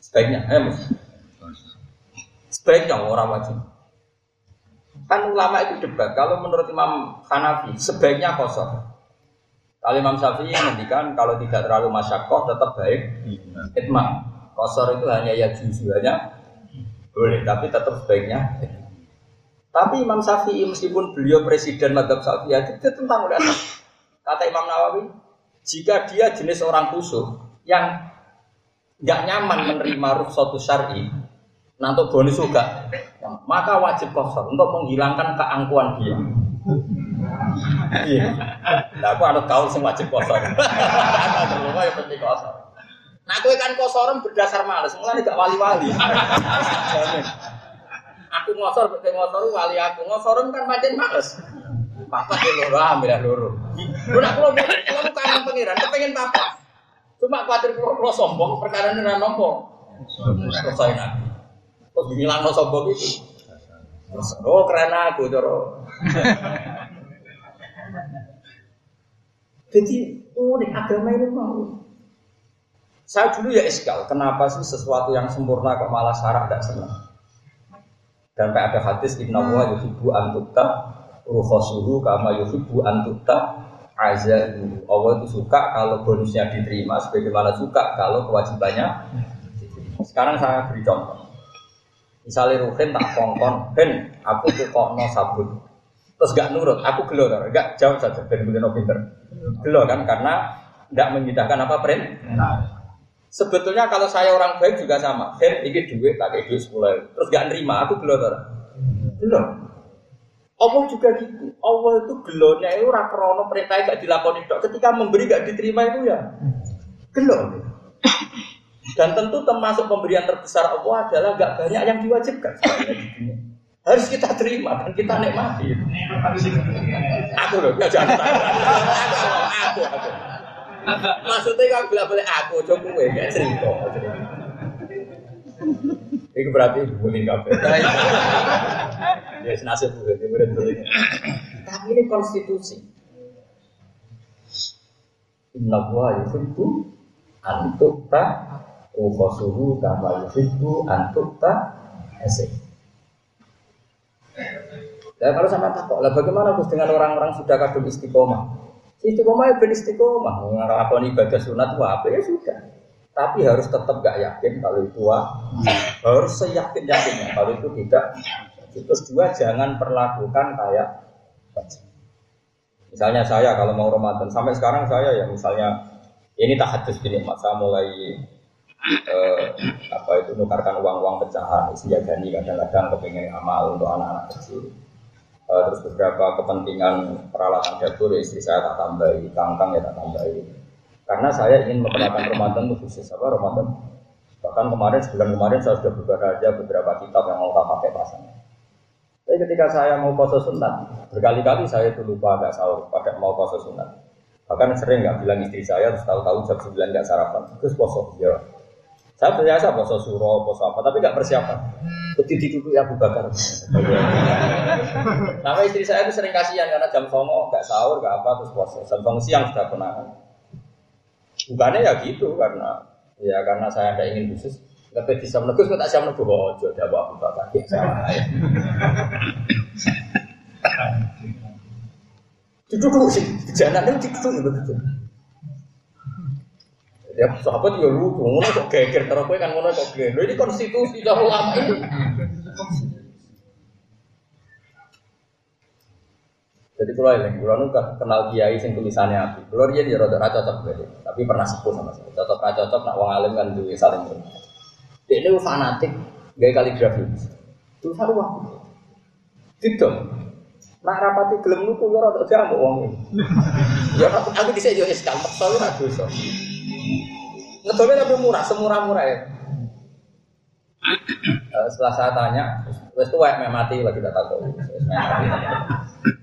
Sebaiknya, eh, sebaiknya orang wajib. Kan ulama itu debat. Kalau menurut Imam Hanafi, sebaiknya kosor. Kalau Imam Syafi'i menghentikan kalau tidak terlalu masyakoh tetap baik itmam. Kosor itu hanya ya hanya boleh, tapi tetap sebaiknya. Tapi Imam Syafi'i meskipun beliau presiden madhab Syafi'i itu tentang ulama. Kata Imam Nawawi, jika dia jenis orang khusyuk yang nggak nyaman menerima suatu syari, nanti bonus juga, maka wajib kosong untuk menghilangkan keangkuhan dia. Iya. Nah, aku ada kaul sing wajib ya penting kosong. Nah, aku kan kosoran berdasar males, mulai gak wali-wali. aku ngosor, betul ngosor wali aku ngosoran kan macam males. Papa ke loro, ambil loro. Lu nak kalau mau kangen pengiran, kepengen papa. Cuma khawatir kalau sombong, perkara ini ora nompo. Selesai nabi. Terus bilang sombong itu. Oh karena aku coro. Jadi unik agama ini mau. Saya dulu ya eskal, kenapa sih sesuatu yang sempurna kok malah syarat tidak senang? Dan ada hadis Inna wa yuhibbu antukta ruhosuhu kama yuhibbu antukta azal Allah itu suka kalau bonusnya diterima sebagaimana suka kalau kewajibannya sekarang saya beri contoh. Misalnya Ruhin tak kongkon Ben aku tuh kok no sabun. Terus gak nurut aku gelo gak jauh saja Ben no pinter gelo kan karena tidak menyidahkan apa print sebetulnya kalau saya orang baik juga sama Ben ini duit tak kayak duit sepuluh terus gak nerima aku gelo gelo Allah juga gitu. Allah itu gelonya itu rakrono perintah gak dilakoni dok. Ketika memberi gak diterima itu ya gelo. Dan tentu termasuk pemberian terbesar Allah adalah gak banyak yang diwajibkan. Harus kita terima dan kita nikmati. Aku loh, ya jangan aku, aku, aku. Maksudnya kalau bilang boleh aku, coba gue gak cerita. Itu berarti bullying kafe. Ya senasib berarti murid Tapi ini konstitusi. Inna wa yuhibbu antuk ta ukhosuhu kama yuhibbu antuk ta esek. Ya kalau sama takut lah bagaimana Gus dengan orang-orang sudah kadung istiqomah? Istiqomah ya ben istiqomah, ngelakoni ibadah sunat apa ya sudah. Tapi harus tetap gak yakin kalau itu. Harus seyakin yakinnya kalau itu tidak. Terus dua jangan perlakukan kayak Misalnya saya kalau mau Ramadan sampai sekarang saya ya misalnya ini tak hadis gini mas saya mulai eh, apa itu nukarkan uang-uang pecahan, gani kadang-kadang kepengen amal untuk anak-anak kecil. Eh, terus beberapa kepentingan peralatan dapur istri saya tak tambahi, kangkang ya tak tambahi. Karena saya ingin memperlakukan Ramadan itu khusus apa Ramadan. Bahkan kemarin sebulan kemarin saya sudah buka aja beberapa kitab yang mau tak pakai pasangan. Tapi ketika saya mau puasa sunat, berkali-kali saya itu lupa agak sahur pada mau puasa sunat. Bahkan sering nggak bilang istri saya, terus tahu-tahu jam 9 nggak sarapan, terus puasa. Ya, saya biasa puasa suro, puasa apa, tapi nggak persiapan. Begitu duduk ya Abu Bakar. Nama istri saya itu sering kasihan karena jam songo nggak sahur, nggak apa, terus puasa. Songo siang sudah pernah. Bukannya ya gitu karena ya karena saya tidak ingin khusus. Lebih bisa menegus, tak siap menegus, oh, jodoh Abu Bakar. Duduk sih, jangan itu begitu. Ya sahabat ya lucu, ngono kok geger karo kowe kan ngono kok geger. Ini konstitusi dah ulama ini. Jadi kalau yang kalau nu kenal kiai sing tulisannya api, kalau dia dia rada cocok berarti, tapi pernah sepuh sama saya. Cocok cocok nak wong alim kan duwe saling Dia ini fanatik gaya kaligrafi. Tulisan uang. Tidak. Nak rapati gelem nuku ya rada jamu wong. Ya aku dhisik yo es gampang, tapi ra dosa. Ngedolnya tapi murah, semurah-murah ya. Uh, setelah saya tanya, wes tua yang mati lagi tak tahu.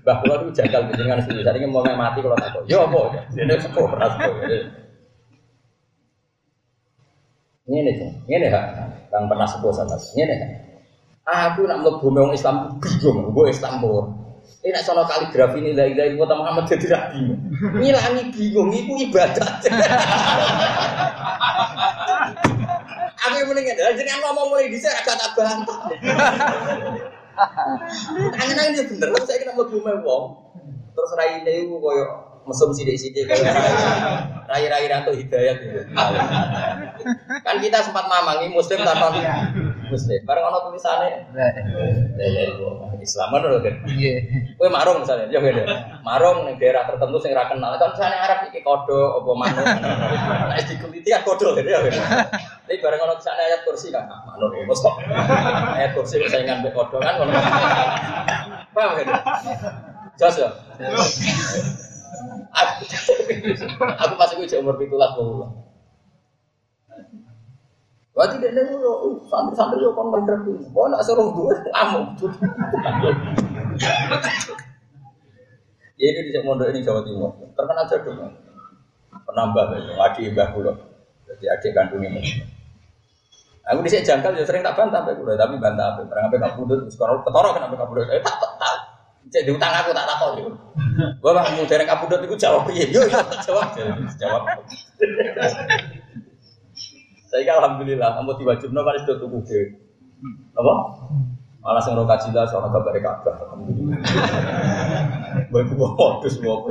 Bah kula itu jagal dengan. Saya ingin mau mati kalau tahu. Ya apa? Ini sepuh beras Ini nih, ini nih, yang pernah sepuh sama Ini nih. Aku nak mau bumi Islam bingung, gue Islam pur. Ini nak soal kaligrafi ini dari dari kota Muhammad jadi rapi. Ngilangi bingung, itu ibadah. Aku yang mendingan, jadi ngomong mulai di sini agak tak bantah. Tangan ini bener, saya kena mau bumi wong. Terus rai ini itu koyo mesum sidik-sidik kayak rai-rai rantu hidayat. Kan kita sempat mamangi muslim tanpa muslim. Bareng ono tulisannya. Islam loh kan. Iya. Kowe marung misalnya, ya beda. Marung ning daerah tertentu sing ora kenal. Kan misalnya Arab iki kodo apa manuk. Nek dikuliti ya kodo ya. Tapi bareng ono tulisannya ayat kursi kan manuk ya mesti. Ayat kursi saingan mbek kodo kan ngono. Paham kan? Jelas ya? Aku pas gue umur pitulah puluh. Berarti dia nih lo santri-santri lo kan bener tuh. Kau nak suruh gue amuk. Ya ini di Mondok ini Jawa Timur. Terkenal dong. Penambah itu, adik mbah pulau. Jadi adik kandung ini. Aku di sini jangkal ya sering tak bantah sampai kulo, tapi bantah apa? Barang apa nggak pudut, sekarang ketoro kenapa nggak pudut? Eh tak tak. Cek diutang aku tak takut gitu. Gua bang mau dereng kapudut itu jawab iya, yo jawab jawab. Saya kan alhamdulillah, kamu diwajib no kan sudah tuku ke. Apa? Malah sing roka cila soal kabar kabar. Alhamdulillah. Baik gua modus gua.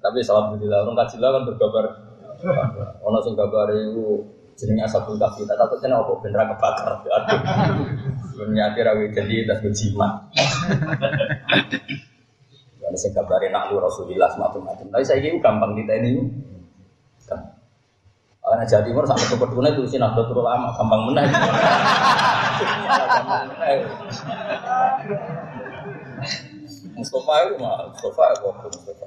Tapi alhamdulillah orang kacila kan berkabar. Ono sing kabar itu jenenge asabul kafi. Tak takut kena apa bener kebakar. Aduh. Dunia akhir jadi tas berjimat. Ada sing kabare nak lu Rasulillah semacam-macam. Tapi saya ini gampang kita ini. Karena Jawa Timur sampai ke Peduna itu sih Nahdlatul Ulama gampang menang. Mustafa itu mah Mustafa itu waktu Mustafa.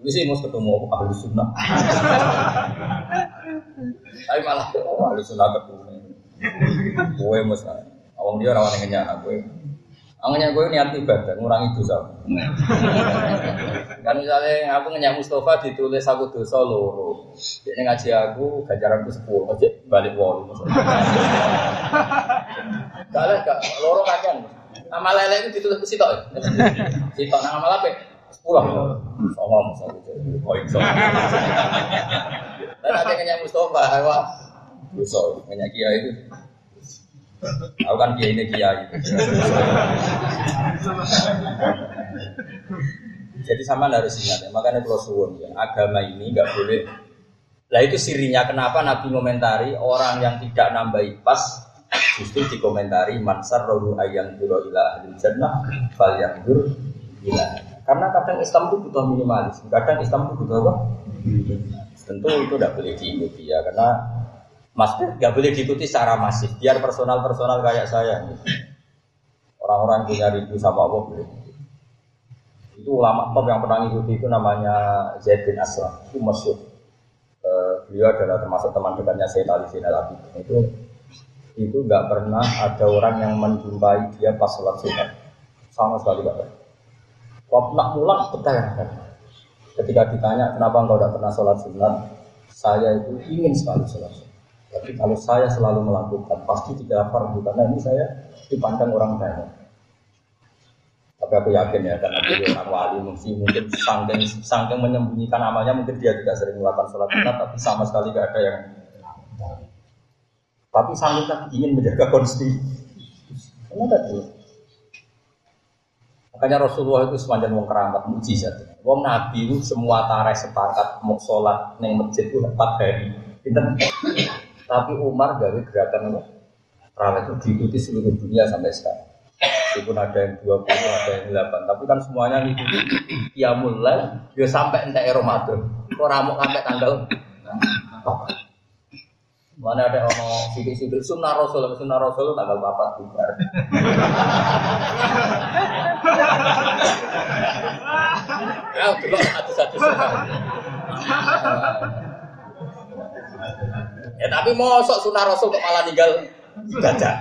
Ini sih mau ketemu ahli sunnah. Tapi malah oh, ahli sunnah ketemu. Gue mesti, awang dia rawan yang nyanyi gue. Angin gue niat ibadah, ngurangi dosa. kan misalnya aku ngenyak Mustafa ditulis aku dosa loro. Jadi ngaji aku ganjaran ke sepuluh, aja balik wolu. Kalian gak loro kajian. Nama lele itu ditulis ke sitok. Sitok nama amal apa? Sepuluh. Sama jadi poin sama. Dan ada ngenyak Mustafa, wah dosa ngenyak kiai itu. Aku kan kiai ini kiai. Jadi sama harus ingat ya. Makanya kalau suwun ya, agama ini nggak boleh. Lah itu sirinya kenapa Nabi komentari orang yang tidak nambahi pas justru dikomentari mansar rohu ayam duro ila ahli jannah fal yang ila. Karena kadang Islam itu butuh minimalis, kadang Islam itu butuh apa? Tentu itu tidak boleh diikuti ya, karena Mas, nggak boleh diikuti secara masif. Biar personal-personal kayak saya. Orang-orang punya rindu sama Allah boleh. Itu ulama top yang pernah ngikuti itu namanya Zaid bin Aslam. Itu masyur. Uh, beliau adalah termasuk teman dekatnya Sayyid Ali Zainal Abidin. Itu itu nggak pernah ada orang yang menjumpai dia pas sholat sunat. Sama sekali nggak pernah. Waktu nak pulang bertanya Ketika ditanya kenapa engkau tidak pernah sholat sunat, saya itu ingin sekali sholat sunat. Tapi kalau saya selalu melakukan, pasti tidak fardu karena ini saya dipandang orang banyak. Tapi aku yakin ya, karena dia orang wali mungkin mungkin sangking sangking menyembunyikan amalnya, mungkin dia tidak sering melakukan sholat sunat, tapi sama sekali tidak ada yang. Tapi sangking tadi ingin menjaga konstitusi. Kenapa tuh? Makanya Rasulullah itu semacam wong keramat mujizat. Wong Nabi itu semua tareh sepakat mau sholat neng masjid itu empat hari. Tapi Umar dari gerakan Rawat itu diikuti seluruh dunia sampai sekarang. Meskipun ada yang 20, ada yang 8. Tapi kan semuanya ngikuti. Ya mulai, ya sampai entek Ramadan. Kok ramuk sampai tanggal Mana ada orang sidik-sidik sunnah rasul, sunnah rasul tanggal bapak bubar. Ya, dulu satu-satu tapi mosok sunah rasul kok malah tinggal ibadah.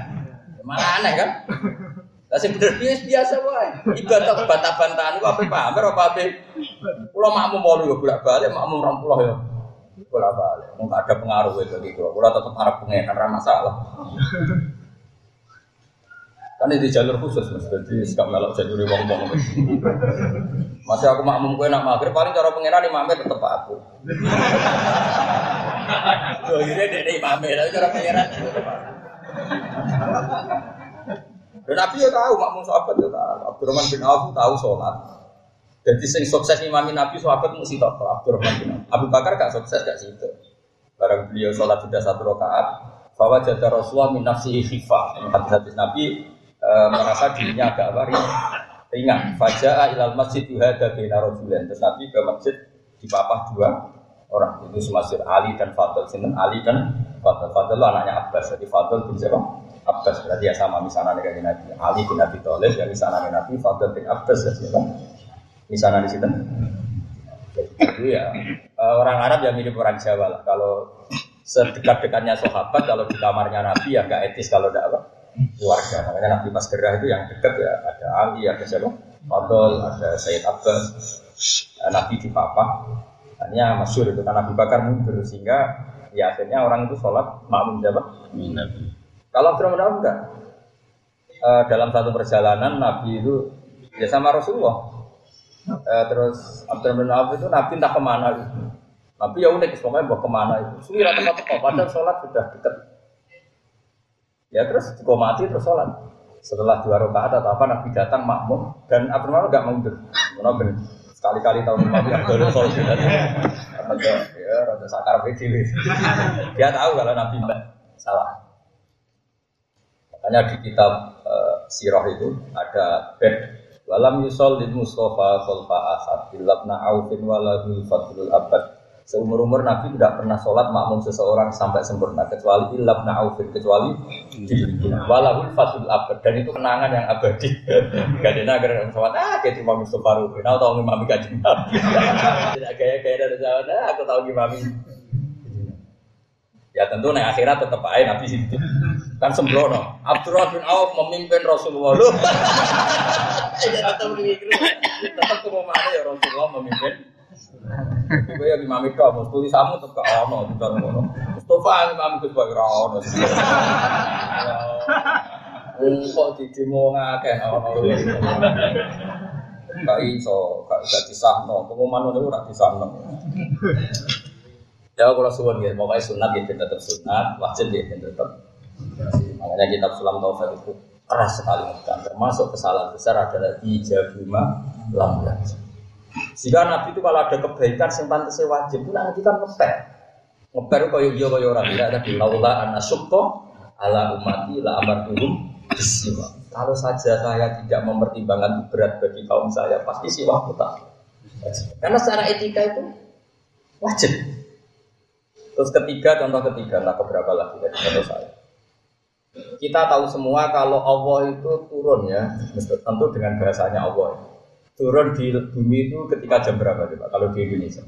Malah aneh kan? Lah sing bener biasa biasa wae. Ibadah bantah-bantahan ku ape pamer apa ape? Kula makmum mau yo bolak-balik makmum 20 ya. Bolak-balik. Enggak ada pengaruh itu bagi kula. Kula tetep arep pengen ora masalah. Kan di jalur khusus mas, jadi sekarang melok jalur wong wong. Masih aku makmum kue nak maghrib paling cara pengiran imamnya tetep aku. Tuh ini dia imamnya, tapi cara aku. Dan Nabi ya tahu makmum sahabat ya tahu. Abdurrahman bin Auf tahu sholat. Jadi sing sukses imami Nabi sahabat mesti tahu Abdurrahman bin Auf. Abu Bakar gak sukses gak situ. Barang beliau sholat sudah satu rakaat, bahwa jada Rasulullah min nafsihi khifah. Hadis Nabi e, merasa dirinya agak apa ringan. Fajaa ilal masjid yuhada bina rajulan. Terus Nabi ke masjid dipapah dua orang. Itu semasir Ali dan Fadl. Sinten Ali dan Fadl. Fadl anaknya Abbas. Jadi Fadl bin siapa? Abbas. Berarti ya sama misalnya dengan Nabi. Ali bin Abi Thalib ya misalnya Nabi. Fadl bin Abbas ya siapa? Misalnya di situ. Jadi ya eh, orang Arab ya mirip orang Jawa lah. Kalau sedekat-dekatnya sahabat, kalau di kamarnya Nabi ya gak etis kalau tidak apa keluarga. Makanya Nabi pas gerah itu yang dekat ya ada Ali, ada siapa? Fadl, ada Sayyid Abbas, Nabi di Papa. Hanya masyur itu karena Nabi Bakar mundur sehingga ya akhirnya orang itu sholat makmum siapa? Nabi. Kalau Abdurrahman enggak. E, dalam satu perjalanan Nabi itu ya sama Rasulullah. E, terus Abdurrahman Auf itu Nabi entah ke mana itu. Nabi ya udah pokoknya bawa ke mana itu. Suwira tempat-tempat padahal sholat sudah dekat Ya terus mati terus sholat. Setelah dua rakaat atau apa Nabi datang makmum dan Abdurrahman nggak mundur. Nabi sekali-kali tahun Nabi Abdul sholat Ada ya rada sakar dewi. Dia tahu kalau Nabi mbak salah. Makanya di kitab uh, sirah itu ada bed walam yusol di Mustafa solfa asad bilabna aufin waladul fadlul abad Seumur umur Nabi tidak pernah sholat makmum seseorang sampai sempurna kecuali ilab naufir kecuali walahul fasul abad dan itu kenangan yang abadi. Nagar yang sholat ah kayak cuma Mustafa Rufin, aku tahu ngimami kaji Tidak gaya-gaya dari sholat ah aku tahu ngimami. Ya tentu nih akhirat tetap aja Nabi situ kan sembrono. Abdurrahman bin Auf memimpin Rasulullah. Loh. ya tetap begitu. Tetap ke mana ya Rasulullah memimpin Gue yang imam itu, mau tulis kamu tetap ke ono, ono. Mustafa imam itu sebagai ono. Kok di demo ngakeh ono. Gak iso, gak gak disahno. Pengumuman itu ora disahno. Ya ya, pokoknya sunat ya tetap sunat, wajib ya tetap. Makanya kitab Sulam Taufik itu keras sekali termasuk kesalahan besar adalah ijabuma lam jika Nabi itu kalau ada kebaikan yang pantasnya wajib, itu nanti kan ngeper. Ngeper kaya iya kaya orang tidak ada di laula anasukto ala umati la amartuhum bisiwa. Kalau saja saya tidak mempertimbangkan berat bagi kaum saya, pasti siwa tak. Karena secara etika itu wajib. Terus ketiga, contoh ketiga, nah keberapa lagi dari contoh saya. Kita tahu semua kalau Allah itu turun ya, tentu dengan bahasanya Allah. Turun di bumi itu ketika jam berapa coba kalau di Indonesia?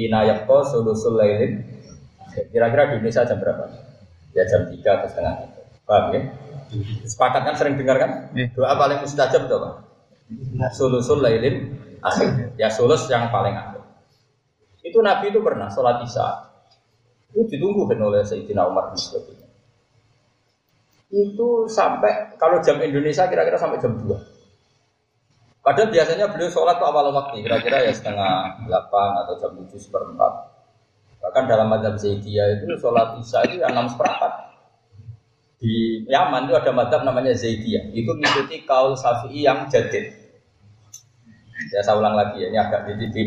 Ina yakto sulusul lailin. Kira-kira di Indonesia jam berapa? Ya jam 3 atau setengah tiga. Paham ya? Sepakat kan sering dengar kan? Iya. Doa paling mustajab itu apa? Sulusul lailin akhir. Ya sulus yang paling akhir. Itu Nabi itu pernah sholat isya. Itu ditunggu kan oleh Sayyidina Umar bin Itu sampai kalau jam Indonesia kira-kira sampai jam 2 Padahal biasanya beliau sholat tuh awal waktu, kira-kira ya setengah delapan atau jam tujuh seperempat. Bahkan dalam madhab Zaidiyah itu sholat isya itu yang enam seperempat. Di Yaman itu ada madhab namanya Zaidiyah. Itu mengikuti kaul Syafi'i yang jadid. Ya saya ulang lagi ya, ini agak di di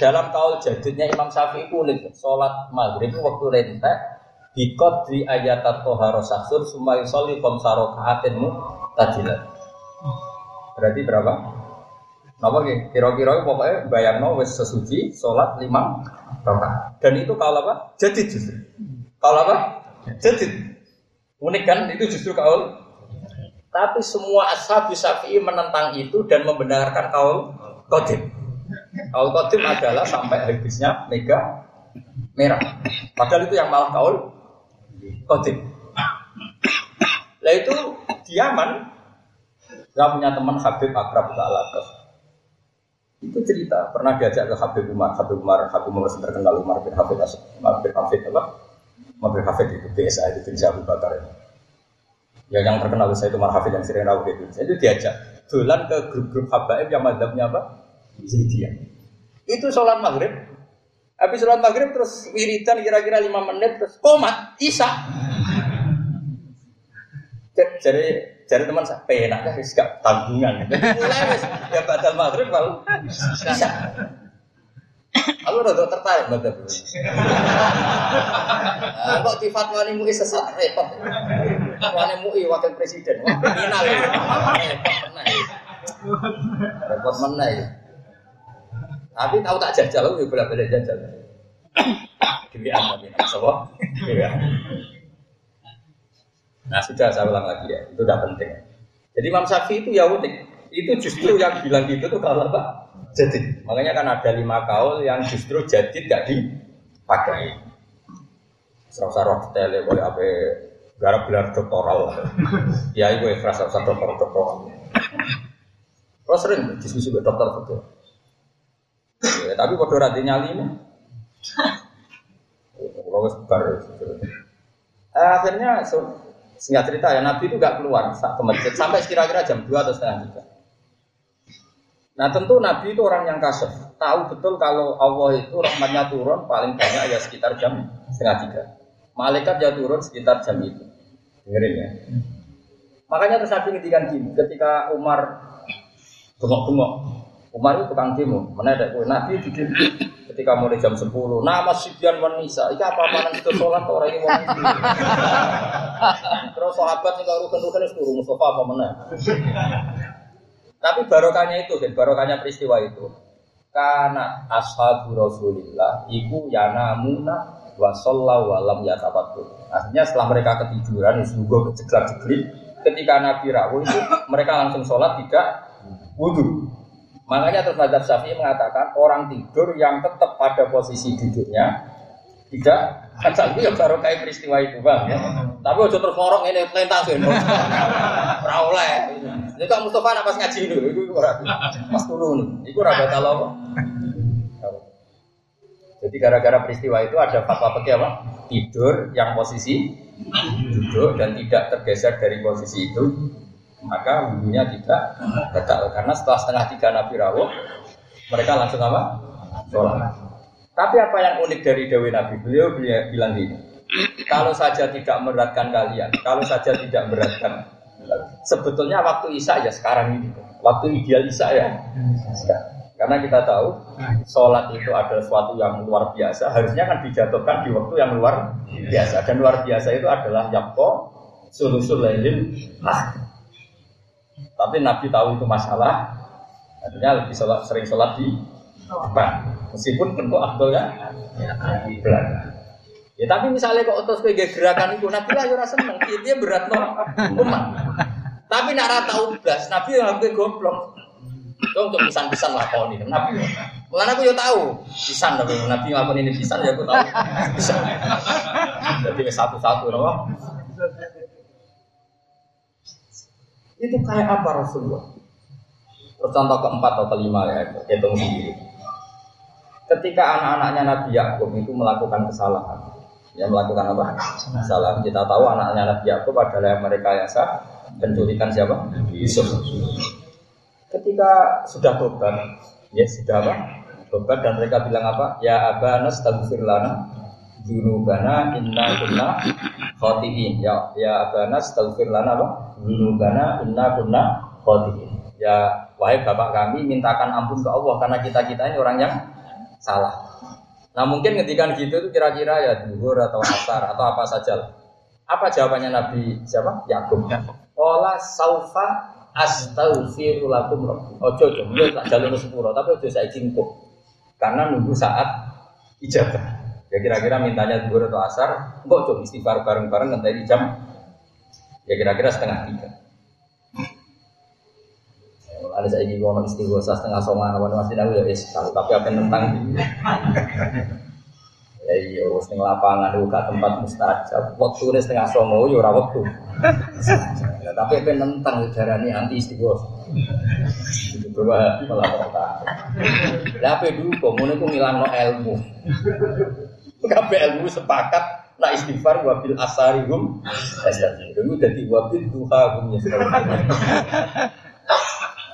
Dalam kaul jadidnya Imam Syafi'i unik. Sholat maghrib itu waktu rentek Bikot di ayat atau harosasur Sumayu soli komsaro kaatinmu tajilat Berarti berapa? Napa nggih? Kira-kira pokoknya bayangno wis sesuci salat lima rakaat. Dan itu kalau apa? Jadi justru. Kalau apa? Jadi. Unik kan? Itu justru kaul. Tapi semua ashab Syafi'i menentang itu dan membenarkan kaul qadim. Kaul qadim adalah sampai habisnya mega merah. Padahal itu yang malah kaul qadim. Lah itu diaman saya punya teman Habib Akrab Alatas. Itu cerita, pernah diajak ke Habib Umar, Habib Umar, Habib Umar terkenal Umar bin Hafid, Umar bin Hafid apa? Umar bin Hafid itu biasa itu bin Abu Bakar itu. Ya yang terkenal saya itu Umar yang sering rawat itu. Itu diajak dolan ke grup-grup habaib yang madhabnya apa? Zaidiyah. Itu sholat maghrib. Habis sholat maghrib terus wiridan kira-kira lima menit terus komat, isa. Jadi jadi teman saya penak kan gak tanggungan. Mulai ya batal maghrib kalau bisa. Aku udah tertarik dulu. Nah, kok di fatwa ini MUI sesat repot. Fatwa ini MUI wakil presiden. Wah, kriminal ya. Repot mana ya. Ya. Tapi tahu tak jajal, aku boleh boleh jajal. Dewi tapi Sobo. Nah sudah saya ulang lagi ya, itu udah penting. Jadi Imam Syafi'i itu ya unik. Itu justru yang bilang gitu tuh kalau apa? Jadi makanya kan ada lima kaul yang justru jadi gak dipakai. Serasa roh tele boleh apa garap gelar doktoral. ya ibu ikhlas serasa dokter doktoral. Terus sering diskusi dengan dokter betul. Ya, tapi pada rati nyali ini. Kalau sebar. Akhirnya so, Singkat cerita ya Nabi itu gak keluar saat ke masjid sampai kira-kira jam 2 atau setengah tiga. Nah tentu Nabi itu orang yang kasar, tahu betul kalau Allah itu rahmatnya turun paling banyak ya sekitar jam setengah tiga. Malaikat ya turun sekitar jam itu. Dengerin ya. Makanya terus Nabi ngedikan gini, ketika Umar bengok-bengok, Umar itu tukang demo, mana ada Nabi di ketika mulai jam 10 nama Sibyan wanisa ini apa mana itu sholat orang ini mau terus sahabat yang rukun rukun itu turun Mustafa apa mana tapi barokahnya itu dan barokahnya peristiwa itu. Karena ashabu rasulillah iku yanamuna wa sallallahu walam yatabattu artinya setelah mereka ketiduran sungguh keceklak jeglik ketika Nabi rawuh itu mereka langsung sholat tidak wudhu Makanya terus Mazhab Syafi'i mengatakan orang tidur yang tetap pada posisi duduknya tidak kan itu ya baru kayak peristiwa itu bang ya. Tapi udah terus ngorong ini pelentang sih, rawleh. Ini kok Mustafa nak pas ngaji dulu, itu pas turun, itu rada kalau Jadi gara-gara peristiwa itu ada fatwa pakai apa? Tidur yang posisi duduk dan tidak tergeser dari posisi itu maka wudhunya tidak batal karena setelah setengah tiga Nabi rawuh mereka langsung apa? Sholat. Tapi apa yang unik dari Dewi Nabi? Beliau, bilang gini, kalau saja tidak meratkan kalian, kalau saja tidak meratkan, sebetulnya waktu Isya ya sekarang ini, waktu ideal Isya ya Karena kita tahu sholat itu adalah sesuatu yang luar biasa, harusnya kan dijatuhkan di waktu yang luar biasa. Dan luar biasa itu adalah yakko sulusul lailin tapi Nabi tahu itu masalah, artinya lebih sholat, sering sholat di depan. Meskipun tentu ya di belakang. Ya tapi misalnya kok terus kayak gerakan itu, Nabi lah ya seneng, dia berat no umat. Tapi nak rata ublas, Nabi yang hampir goblok. Itu untuk pisan-pisan lakon ini, Nabi. Bukan aku ya tahu, pisan tapi Nabi ngakon ini pisan ya aku tahu. Pisan. Jadi satu-satu loh. Itu kayak apa Rasulullah? Terus contoh keempat atau kelima ya, hitung sendiri. Ketika anak-anaknya Nabi Yakub itu melakukan kesalahan, yang melakukan apa? Kesalahan. Kita tahu anaknya Nabi Yakub adalah mereka yang sah penculikan siapa? Yusuf. Ketika sudah tobat, ya sudah apa? Tobat dan mereka bilang apa? Ya abana astaghfir lana dzunubana inna kunna khotiin. Ya ya abana astaghfir lana apa? Dzunubana inna kunna khotiin. Ya wahai bapak kami mintakan ampun ke Allah karena kita-kita ini orang yang salah. Nah mungkin ketika gitu itu kira-kira ya duhur atau asar atau apa saja lah. Apa jawabannya Nabi siapa? Yakub. Ola saufa astaghfiru lakum rabbi. Ojo ojo, tak jalur sepuro, tapi ojo saya cingkuk. Karena nunggu saat ijabah. Ya kira-kira mintanya duhur atau asar, kok coba istighfar bareng-bareng nanti jam? Ya kira-kira setengah tiga. Ada saya ini mau istighosa setengah songan apa masih tahu ya es tapi apa tentang ya iya harus ning lapangan buka tempat mustajab. Waktu ini setengah ya ora waktu ya, tapi apa tentang ini anti istighosa itu coba malah kota tapi dulu komunikasi ku ngilangno ilmu kabeh ilmu sepakat nah istighfar wabil asarihum dulu jadi wabil duha hum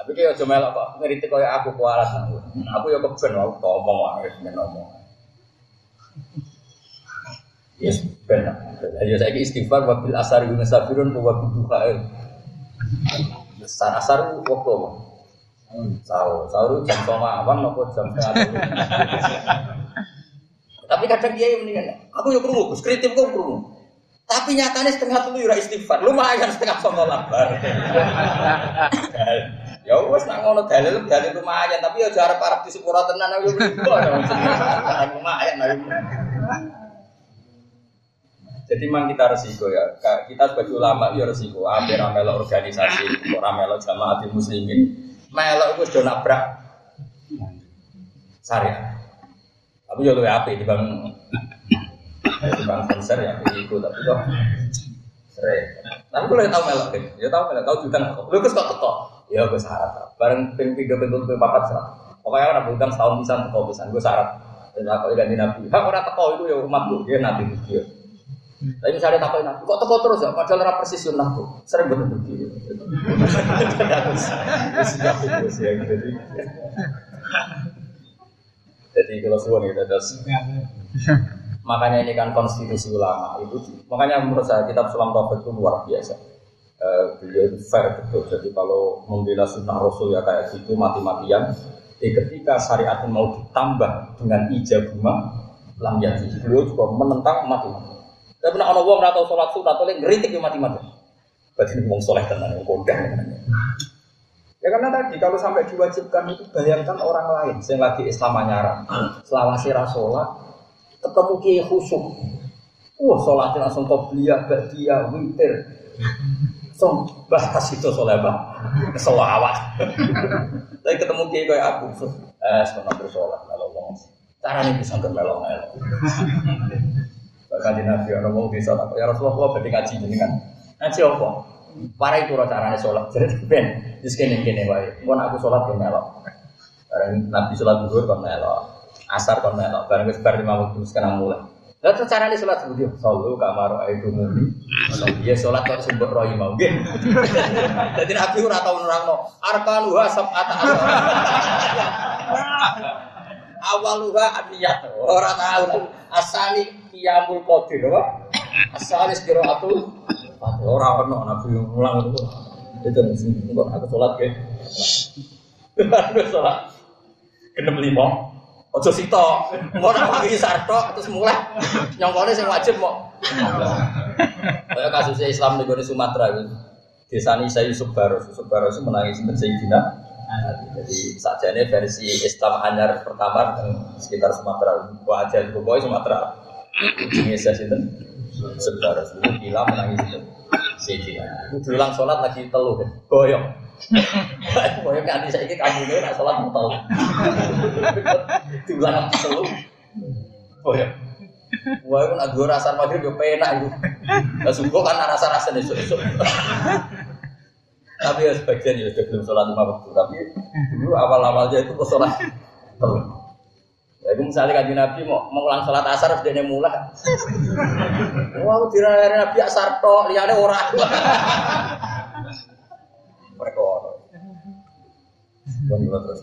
tapi kayak cuma melok kok ngeritik kayak aku kualat aku. Aku ya keben aku ngomong wae ben ngomong. Yes, ben. Ya saya istighfar wabil asar guna sabirun wa wabil duha. Asar asar waktu apa? Sahur, sahur jam sama awan nopo jam setengah Tapi kadang dia yang mendingan, aku yuk kerungu, kritik kok kerungu. Tapi nyatanya setengah tuh yura istighfar, lumayan setengah sama lambar. Ya wes nak ngono dalil dalil lumayan tapi ya jarak parah di sepura tenan aku lumayan Jadi memang kita resiko ya. Kita sebagai ulama ya resiko. Hampir melok organisasi, orang melok jamaah muslimin, melok itu sudah nabrak syariat. Tapi ya lebih api di bang di bang konser ya itu tapi kok sering. Tapi kalau tahu melok, ya tahu melok, tahu jutaan, lu kok teko. Ya gue syarat. Bareng ping tiga pintu ping papat syarat. Pokoknya orang berutang setahun bisa teko bisa. Gue syarat. Dan aku ganti nabi. Hak orang teko itu ya umat gue. Dia nabi dia. Tapi misalnya takut nabi, kok teko terus ya? Padahal orang persis sunnah tuh. Sering betul begitu. Jadi, jadi kalau suwon itu terus. Makanya ini kan konstitusi ulama itu. Makanya menurut saya kitab Sulam Taufik itu luar biasa uh, beliau itu fair betul. Jadi kalau membela sunnah Rasul ya kayak gitu mati-matian. Jadi ketika syariat mau ditambah dengan ijabuma lam yati. Beliau juga menentang mati-mati. Tapi pernah orang wong atau sholat sunat oleh ngeritik yang mati-mati. Berarti ngomong soleh tenan yang kodang. Ya karena tadi kalau sampai diwajibkan itu bayangkan orang lain yang lagi Islam anyara, selawasi rasolat, ketemu kiai khusyuk, wah sholatnya langsung belia, dia, winter, Song bahas itu soalnya bang, selawat. Tapi ketemu kiai kayak aku, eh sekarang bersolat kalau ngomong. Cara ini bisa bermelong melong. Bahkan di Nabi orang mau bisa? Ya Rasulullah berarti ngaji kan? Ngaji apa? Para itu caranya sholat. Jadi ben, di sini gini wae. Mau aku sholat ke melok. Barang Nabi sholat dulu kon melok. Asar kon melok. Barang sebar lima waktu sekarang mulai. Terus carane salat seperti sallu kamar itu mumi. Iya salat kok sumber rohi mau nggih. Dadi Nabi ora tau nerangno arkanuha sab'ata Awaluha aniyat. Ora tahu asali qiyamul qadir apa? Asali qiraatul ora ono Nabi mulang itu. Itu nih, aku salat ke. Aku salat. Genep lima. Ojo sito, mau nak pergi sarto terus mulai nyongkone sing wajib mau. Kayak kasusnya Islam di Sumatera gitu. Desa ini saya Yusuf Baros, Yusuf Baros itu menangis sinten Sayyidina Jadi saja ini versi Islam Anyar pertama sekitar Sumatera. Wajah pokoknya Sumatera. Indonesia itu sebentar sebelum gila menangis itu. Siji. Ulang sholat lagi teluh, goyong. Goyong nanti saya ini kamu ini nak sholat mau teluh. Diulang teluh, goyong. Wah, itu nak dua rasa maghrib yo penak itu. Nah, sungguh kan rasa-rasa nih esok Tapi ya sebagian ya sudah belum sholat lima waktu. Tapi dulu awal-awalnya itu sholat. Ya, itu misalnya kaji Nabi mau mengulang sholat asar harus dia mulai. Wah, tidak Nabi asar toh, lihatnya orang. Mereka orang. terus.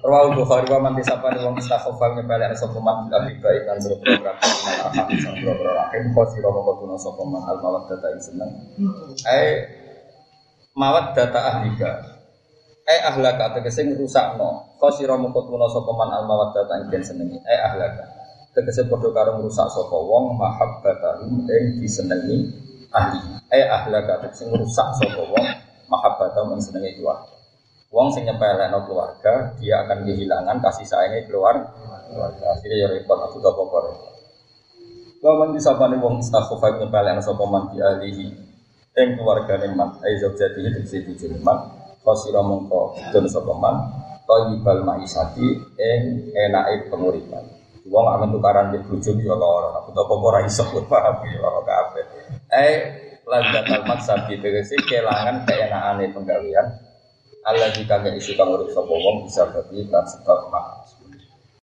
Rawal Bukhari wa man disapani wong istakhofa nyepelek sapa man bil abi baik kan program arham sang program rahim khosira moko tuna sapa man al mawad data ing seneng. Ai mawad data ahlika. Ai ahlaka tegese ngrusakno. Khosira moko tuna sapa man al mawad data ing senengi. Ai ahlaka. Tegese padha karo ngrusak sapa wong mahabbatahu ing disenengi ahli. Ai ahlaka tegese ngrusak sapa wong mahabbatahu ing senengi keluarga. Wong sing nyepelekno keluarga, dia akan kehilangan kasih sayangnya keluar keluarga. Akhirnya ya repot aku apa-apa. Wa man disapane wong istakhofa nyepelekno sapa man di alihi ing keluargane man, ai zaujati itu sing dijulman, fasira mongko dun sapa man, thayyibal maisati ing enake penguripan. Wong gak mentukaran di bojo ya lara, aku apa ora iso paham ya ora kabeh. Eh landatal maksabi tegese kelangan keenakane penggawean Allah jika nggak isu kamu sapa wong bisa berarti kan sebab.